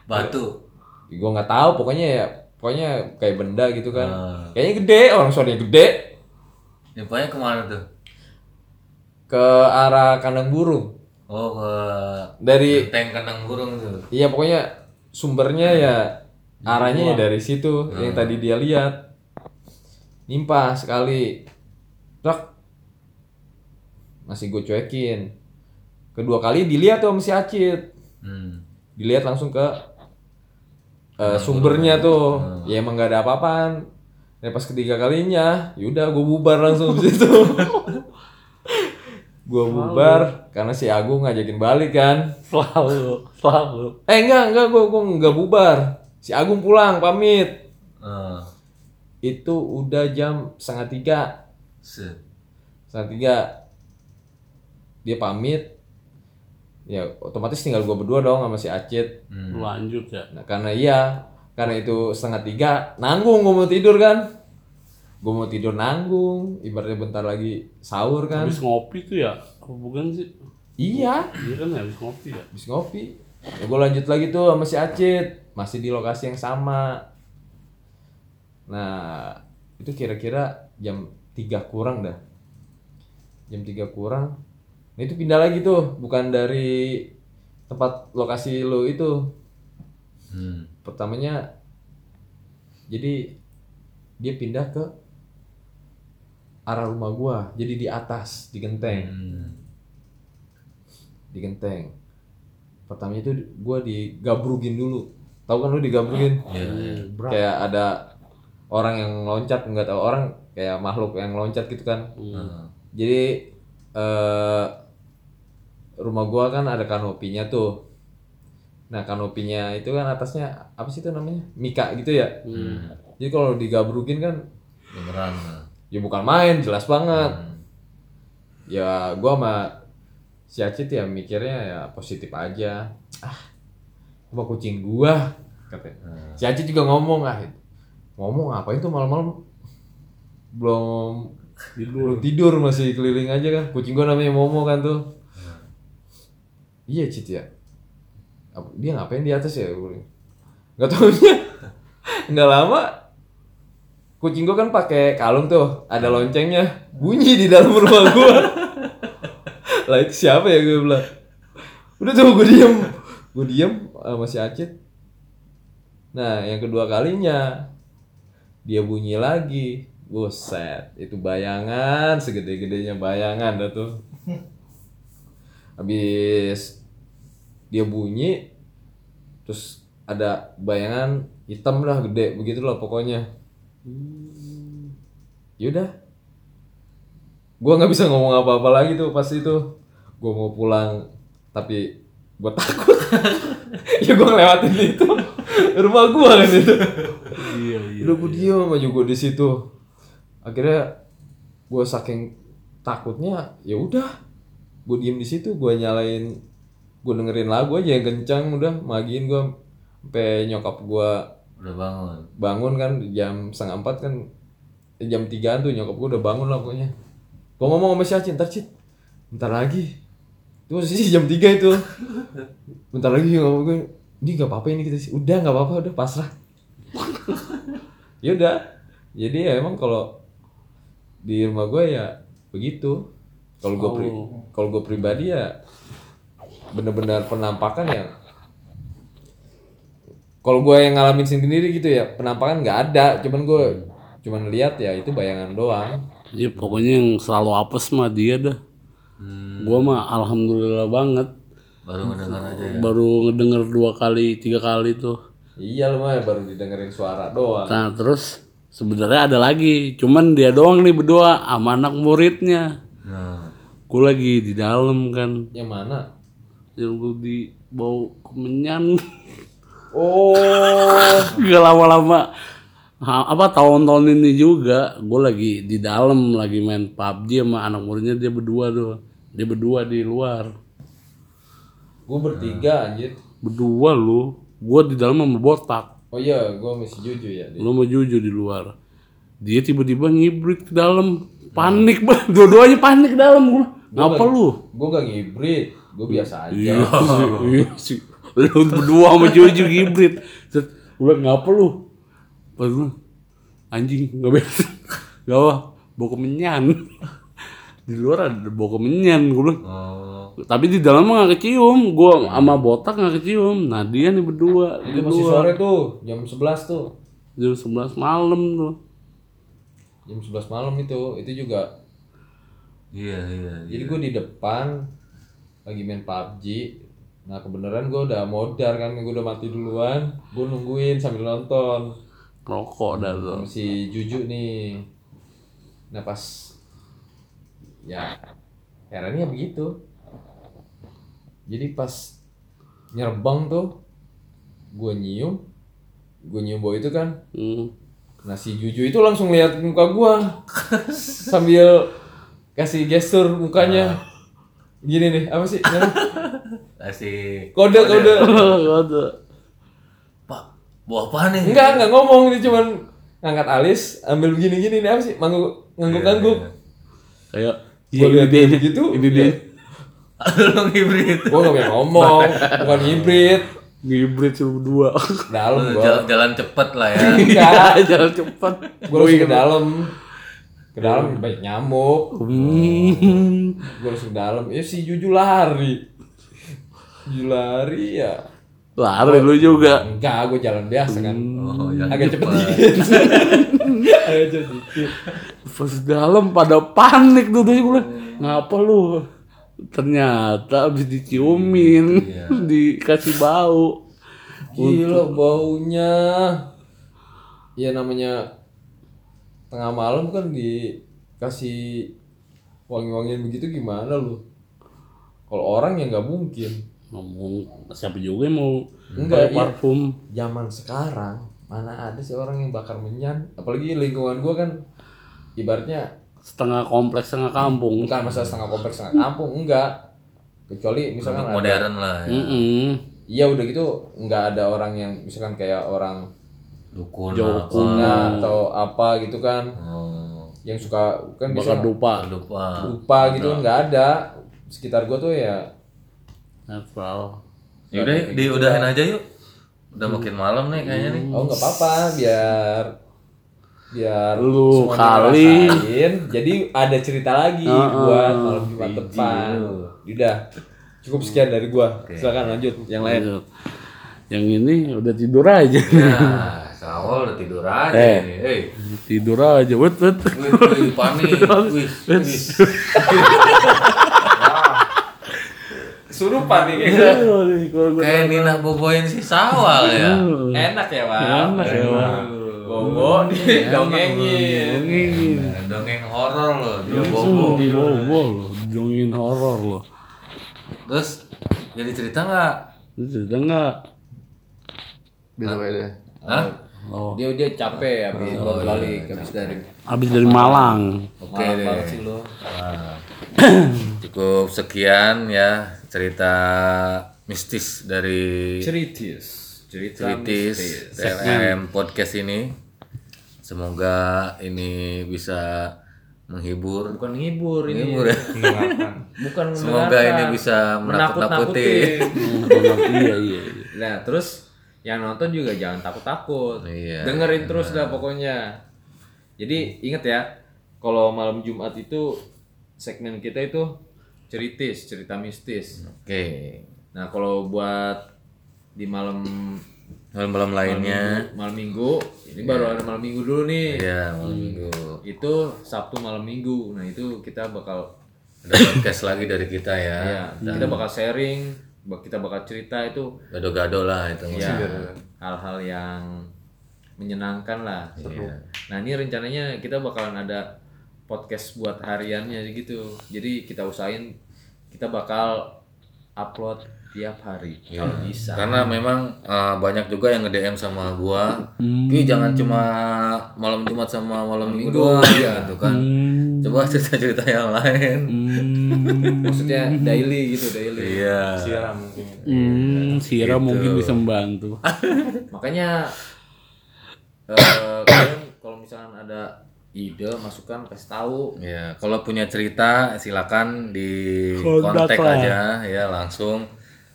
batu. gue nggak tahu pokoknya ya pokoknya kayak benda gitu kan Ah. kayaknya gede orang suaranya gede Nimpanya ke mana tuh? ke arah kandang burung Oh ke dari tank kandang burung tuh. iya pokoknya sumbernya ya arahnya ya dari situ yang tadi dia lihat. Nimpa sekali. Rak. masih gue cuekin. Kedua kali dilihat tuh sama si Acit. Hmm. dilihat langsung ke eh, sumbernya tuh. Ya emang gak ada apa-apaan. Ya pas ketiga kalinya yaudah gue bubar langsung di situ gue bubar karena si Agung ngajakin balik kan Selalu, selalu. eh enggak enggak gue gue nggak bubar si Agung pulang pamit Ah. itu udah jam setengah tiga Set. setengah tiga dia pamit ya otomatis tinggal gue berdua dong sama si Acit Hmm. Lanjut ya. Nah karena iya, karena itu setengah tiga, nanggung gue mau tidur kan. Gue mau tidur nanggung, ibaratnya bentar lagi sahur kan. Habis ngopi tuh ya? Apa bukan sih? Iya, Iya kan habis ngopi ya? habis ngopi. Ya gue lanjut lagi tuh sama si Acit, masih di lokasi yang sama. Nah, itu kira-kira jam 3 kurang dah. Jam 3 kurang. Nah itu pindah lagi tuh, bukan dari tempat lokasi lo itu. Hmm. pertamanya jadi dia pindah ke arah rumah gua jadi di atas di genteng Hmm. di genteng pertama itu gua digabrugin dulu tahu kan lu digabrugin Iya, iya. kayak ada orang yang loncat nggak tahu orang kayak makhluk yang loncat gitu kan Hmm. jadi eh rumah gua kan ada kanopinya tuh nah kanopinya itu kan atasnya apa sih itu namanya mika gitu ya Hmm. jadi kalau digabrugin kan Beneran. Ya bukan main jelas banget. Hmm. ya gua sama si Acit ya mikirnya ya positif aja. Ah apa kucing gua? Katanya. Si Acit juga ngomong ah ngomong ngapain tuh malam-malam? Belum tidur. tidur masih keliling aja kan. Kucing gua namanya Momo kan tuh. Iya Cit ya. Apa- dia ngapain di atas ya? Nggak tahu nggak lama kucing gua kan pakai kalung tuh ada loncengnya bunyi di dalam rumah gua. Lah itu siapa ya gue bilang. Udah tuh gue diem. Gue diem sama si Acit. Nah yang kedua kalinya dia bunyi lagi. Buset itu bayangan segede-gedenya bayangan dah tuh. Habis dia bunyi terus ada bayangan hitam lah gede begitulah pokoknya yaudah. Gua nggak bisa ngomong apa-apa lagi tuh pas itu. Gua mau pulang tapi gua takut. Ya gua ngelewatin itu. Rumah gua kan itu. Iya iya. udah gua diem aja gua di situ. Akhirnya gua saking takutnya ya udah. Gua diem di situ gua nyalain gua dengerin lagu aja yang kencang udah. Magiin gua sampai nyokap gua Udah bangun. bangun kan jam setengah empat kan eh, jam tigaan tuh nyokap gue udah bangun lah pokoknya. Gue ngomong sama si Acin ntar Cit bentar lagi. Itu posisi jam tiga itu. Bentar lagi ngomong gue ini gak apa-apa ini kita sih. Udah nggak apa-apa udah pasrah. Ya udah. Jadi ya emang kalau di rumah gue ya begitu. Kalau gue pri kalau gue pribadi ya bener-bener penampakan ya kalau gue yang ngalamin sendiri gitu ya penampakan nggak ada cuman gue cuman lihat ya itu bayangan doang Iya pokoknya yang selalu apes mah dia dah. Gua mah alhamdulillah banget. Baru mendengar aja ya. Baru ngedenger dua kali, tiga kali tuh. iya lu mah baru didengerin suara doang Nah terus sebenarnya ada lagi, cuman dia doang nih berdua sama anak muridnya. Nah. Gue lagi di dalam kan, yang mana yang gue di bau kemenyan. oh. Gak lama-lama. Apa tahun-tahun ini juga gue lagi di dalam lagi main PUBG sama anak muridnya dia berdua tuh. Dia berdua di luar. Gue bertiga anjir. Berdua lu. Gue di dalam sama botak. Oh iya gue masih jujur ya lu mau jujur di luar. Dia tiba-tiba ngibrit ke dalam. Panik banget. Dua-duanya panik ke dalam gue ngapa lu? gue gak ngibrit. Gue biasa aja. Iya sih, iya sih lu berdua sama jujur ngibrit Set, gue ngapa lu? Pas gue anjing nggak beres. Gak apa bau kemenyan. Di luar ada bau kemenyan gue bilang. Oh. tapi di dalam mah gak kecium. Gue sama botak gak kecium. Nah dia nih berdua di itu masih luar. sore tuh jam 11 tuh. Jam 11 malam tuh. Jam 11 malam itu itu juga. Iya, iya. Jadi gue di depan lagi main PUBG. Nah kebenaran gue udah modar kan, gue udah mati duluan. Gue nungguin sambil nonton. rokok dah tuh si Juju nih. Nah pas ya herannya begitu. Jadi pas nyerbang tuh gue nyium, gue nyium bau itu kan. hmm. Nah si Juju itu langsung lihat muka gue sambil kasih gestur mukanya. Gini nih, apa sih? Kasih Kode kode. Kode. Pak, buah apa nih? Enggak, enggak ngomong dia cuman ngangkat alis, ambil begini-gini nih apa sih? Mangguk ngangguk-ngangguk. kayak Gua lihat dia begitu, ini dia Lu ngibrit. Gua enggak bisa ngomong, bukan hibrid. ngibrit cuma berdua Dalam gua. Jalan, jalan cepet lah ya. Enggak, jalan cepat gua harus ke dalam. Ke dalam banyak nyamuk. hmm. Gua harus ke dalam. Ya si Juju lari. Lari ya. Lari lu juga. Enggak, gue jalan biasa kan. Oh, yang Agak cepet cepat. dikit. Agak cepet dikit. Pas dalam pada panik tuh tuh gue. Ngapa lu? Ternyata habis diciumin, dikasih bau. Gila baunya. Ya namanya tengah malam kan dikasih wangi-wangian begitu gimana lu? Kalau orang ya nggak mungkin. Ngomong siapa juga yang mau Enggak, pakai iya. parfum. Zaman sekarang mana ada sih orang yang bakar menyan? Apalagi lingkungan gua kan ibaratnya Setengah kompleks, setengah kampung. bukan masalah setengah kompleks setengah kampung enggak. Kecuali misalkan ada modern lah ya. Iya udah gitu nggak ada orang yang misalkan kayak orang Dukun. Cina atau apa gitu kan Oh, yang suka kan Bakar bisa dupa. lupa. lupa gitu nggak ada sekitar gua tuh ya Netral. Ya udah, diudahin aja yuk. Udah makin malam nih kayaknya nih. oh nggak apa-apa biar biar Lu semuanya kali. ngerasain. jadi ada cerita lagi buat malam jumat depan udah cukup sekian dari gua silakan lanjut yang lain Lanjut. Yang ini udah tidur aja. Ya, kawal udah tidur aja Eh. nih. Eh, tidur aja. Wet, wet. wih, wih, panik. Wih, wih. surupan nih Kayak Nina boboin si sawal ya. enak ya pak Enak ya, Pak. bobo didongengin Nah, Dongeng horor loh, dia bobo. Di bobo loh, dongin horor loh. Terus jadi cerita nggak? Cerita nggak? Beda beda. Hah? Oh, dia dia capek habis bolak balik habis dari abis dari Malang. Oke Malam deh. banget sih lo Nah, cukup sekian ya cerita mistis dari ceritis cerita mistis. TLM podcast ini. Semoga ini bisa menghibur. bukan ngibur ini Menghibur ya. bukan Semoga ini bisa menakut-nakuti. Menakut-nakutin. iya iya. iya. nah terus yang nonton juga jangan takut-takut Iya, dengerin terus dah pokoknya jadi inget ya kalau malam Jumat itu segmen kita itu ceritis cerita mistis Oke. nah kalau buat di malam Malam-malam lainnya. malam minggu ini baru ada malam minggu dulu nih Iya, malam minggu. itu Sabtu malam minggu nah itu kita bakal Ada podcast lagi dari kita ya. ya kita bakal sharing kita bakal cerita itu Gado-gado lah itu. ya hal-hal yang menyenangkan lah Iya. nah ini rencananya kita bakalan ada podcast buat hariannya gitu jadi kita usahain kita bakal upload tiap hari kalau bisa Karena memang uh, banyak juga yang nge-DM sama gua, Ki jangan cuma malam Jumat sama malam Minggu doang gitu kan. Coba cerita-cerita yang lain. maksudnya daily gitu daily Iya. Mungkin. Hmm, Sira mungkin bisa membantu. makanya eh, kalian kalau misalkan ada ide masukan kasih tahu Ya, kalau punya cerita silakan di Kontak aja ya langsung.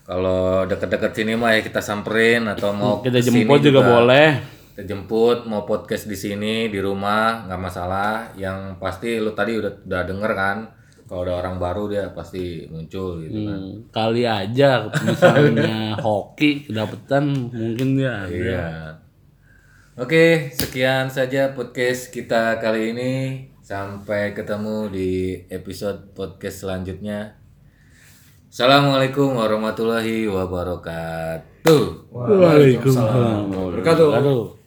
Kalau deket-deket sini mah ya kita samperin atau mau Kita ke sini jemput juga boleh. Kita jemput mau podcast di sini di rumah nggak masalah. Yang pasti lu tadi udah udah denger kan. Kalau ada orang baru dia pasti muncul gitu kan. Hmm, kali aja misalnya hoki kedapetan mungkin dia. ada. Iya. Oke, sekian saja podcast kita kali ini. Sampai ketemu di episode podcast selanjutnya. Assalamualaikum warahmatullahi wabarakatuh. Waalaikumsalam. Wabarakatuh.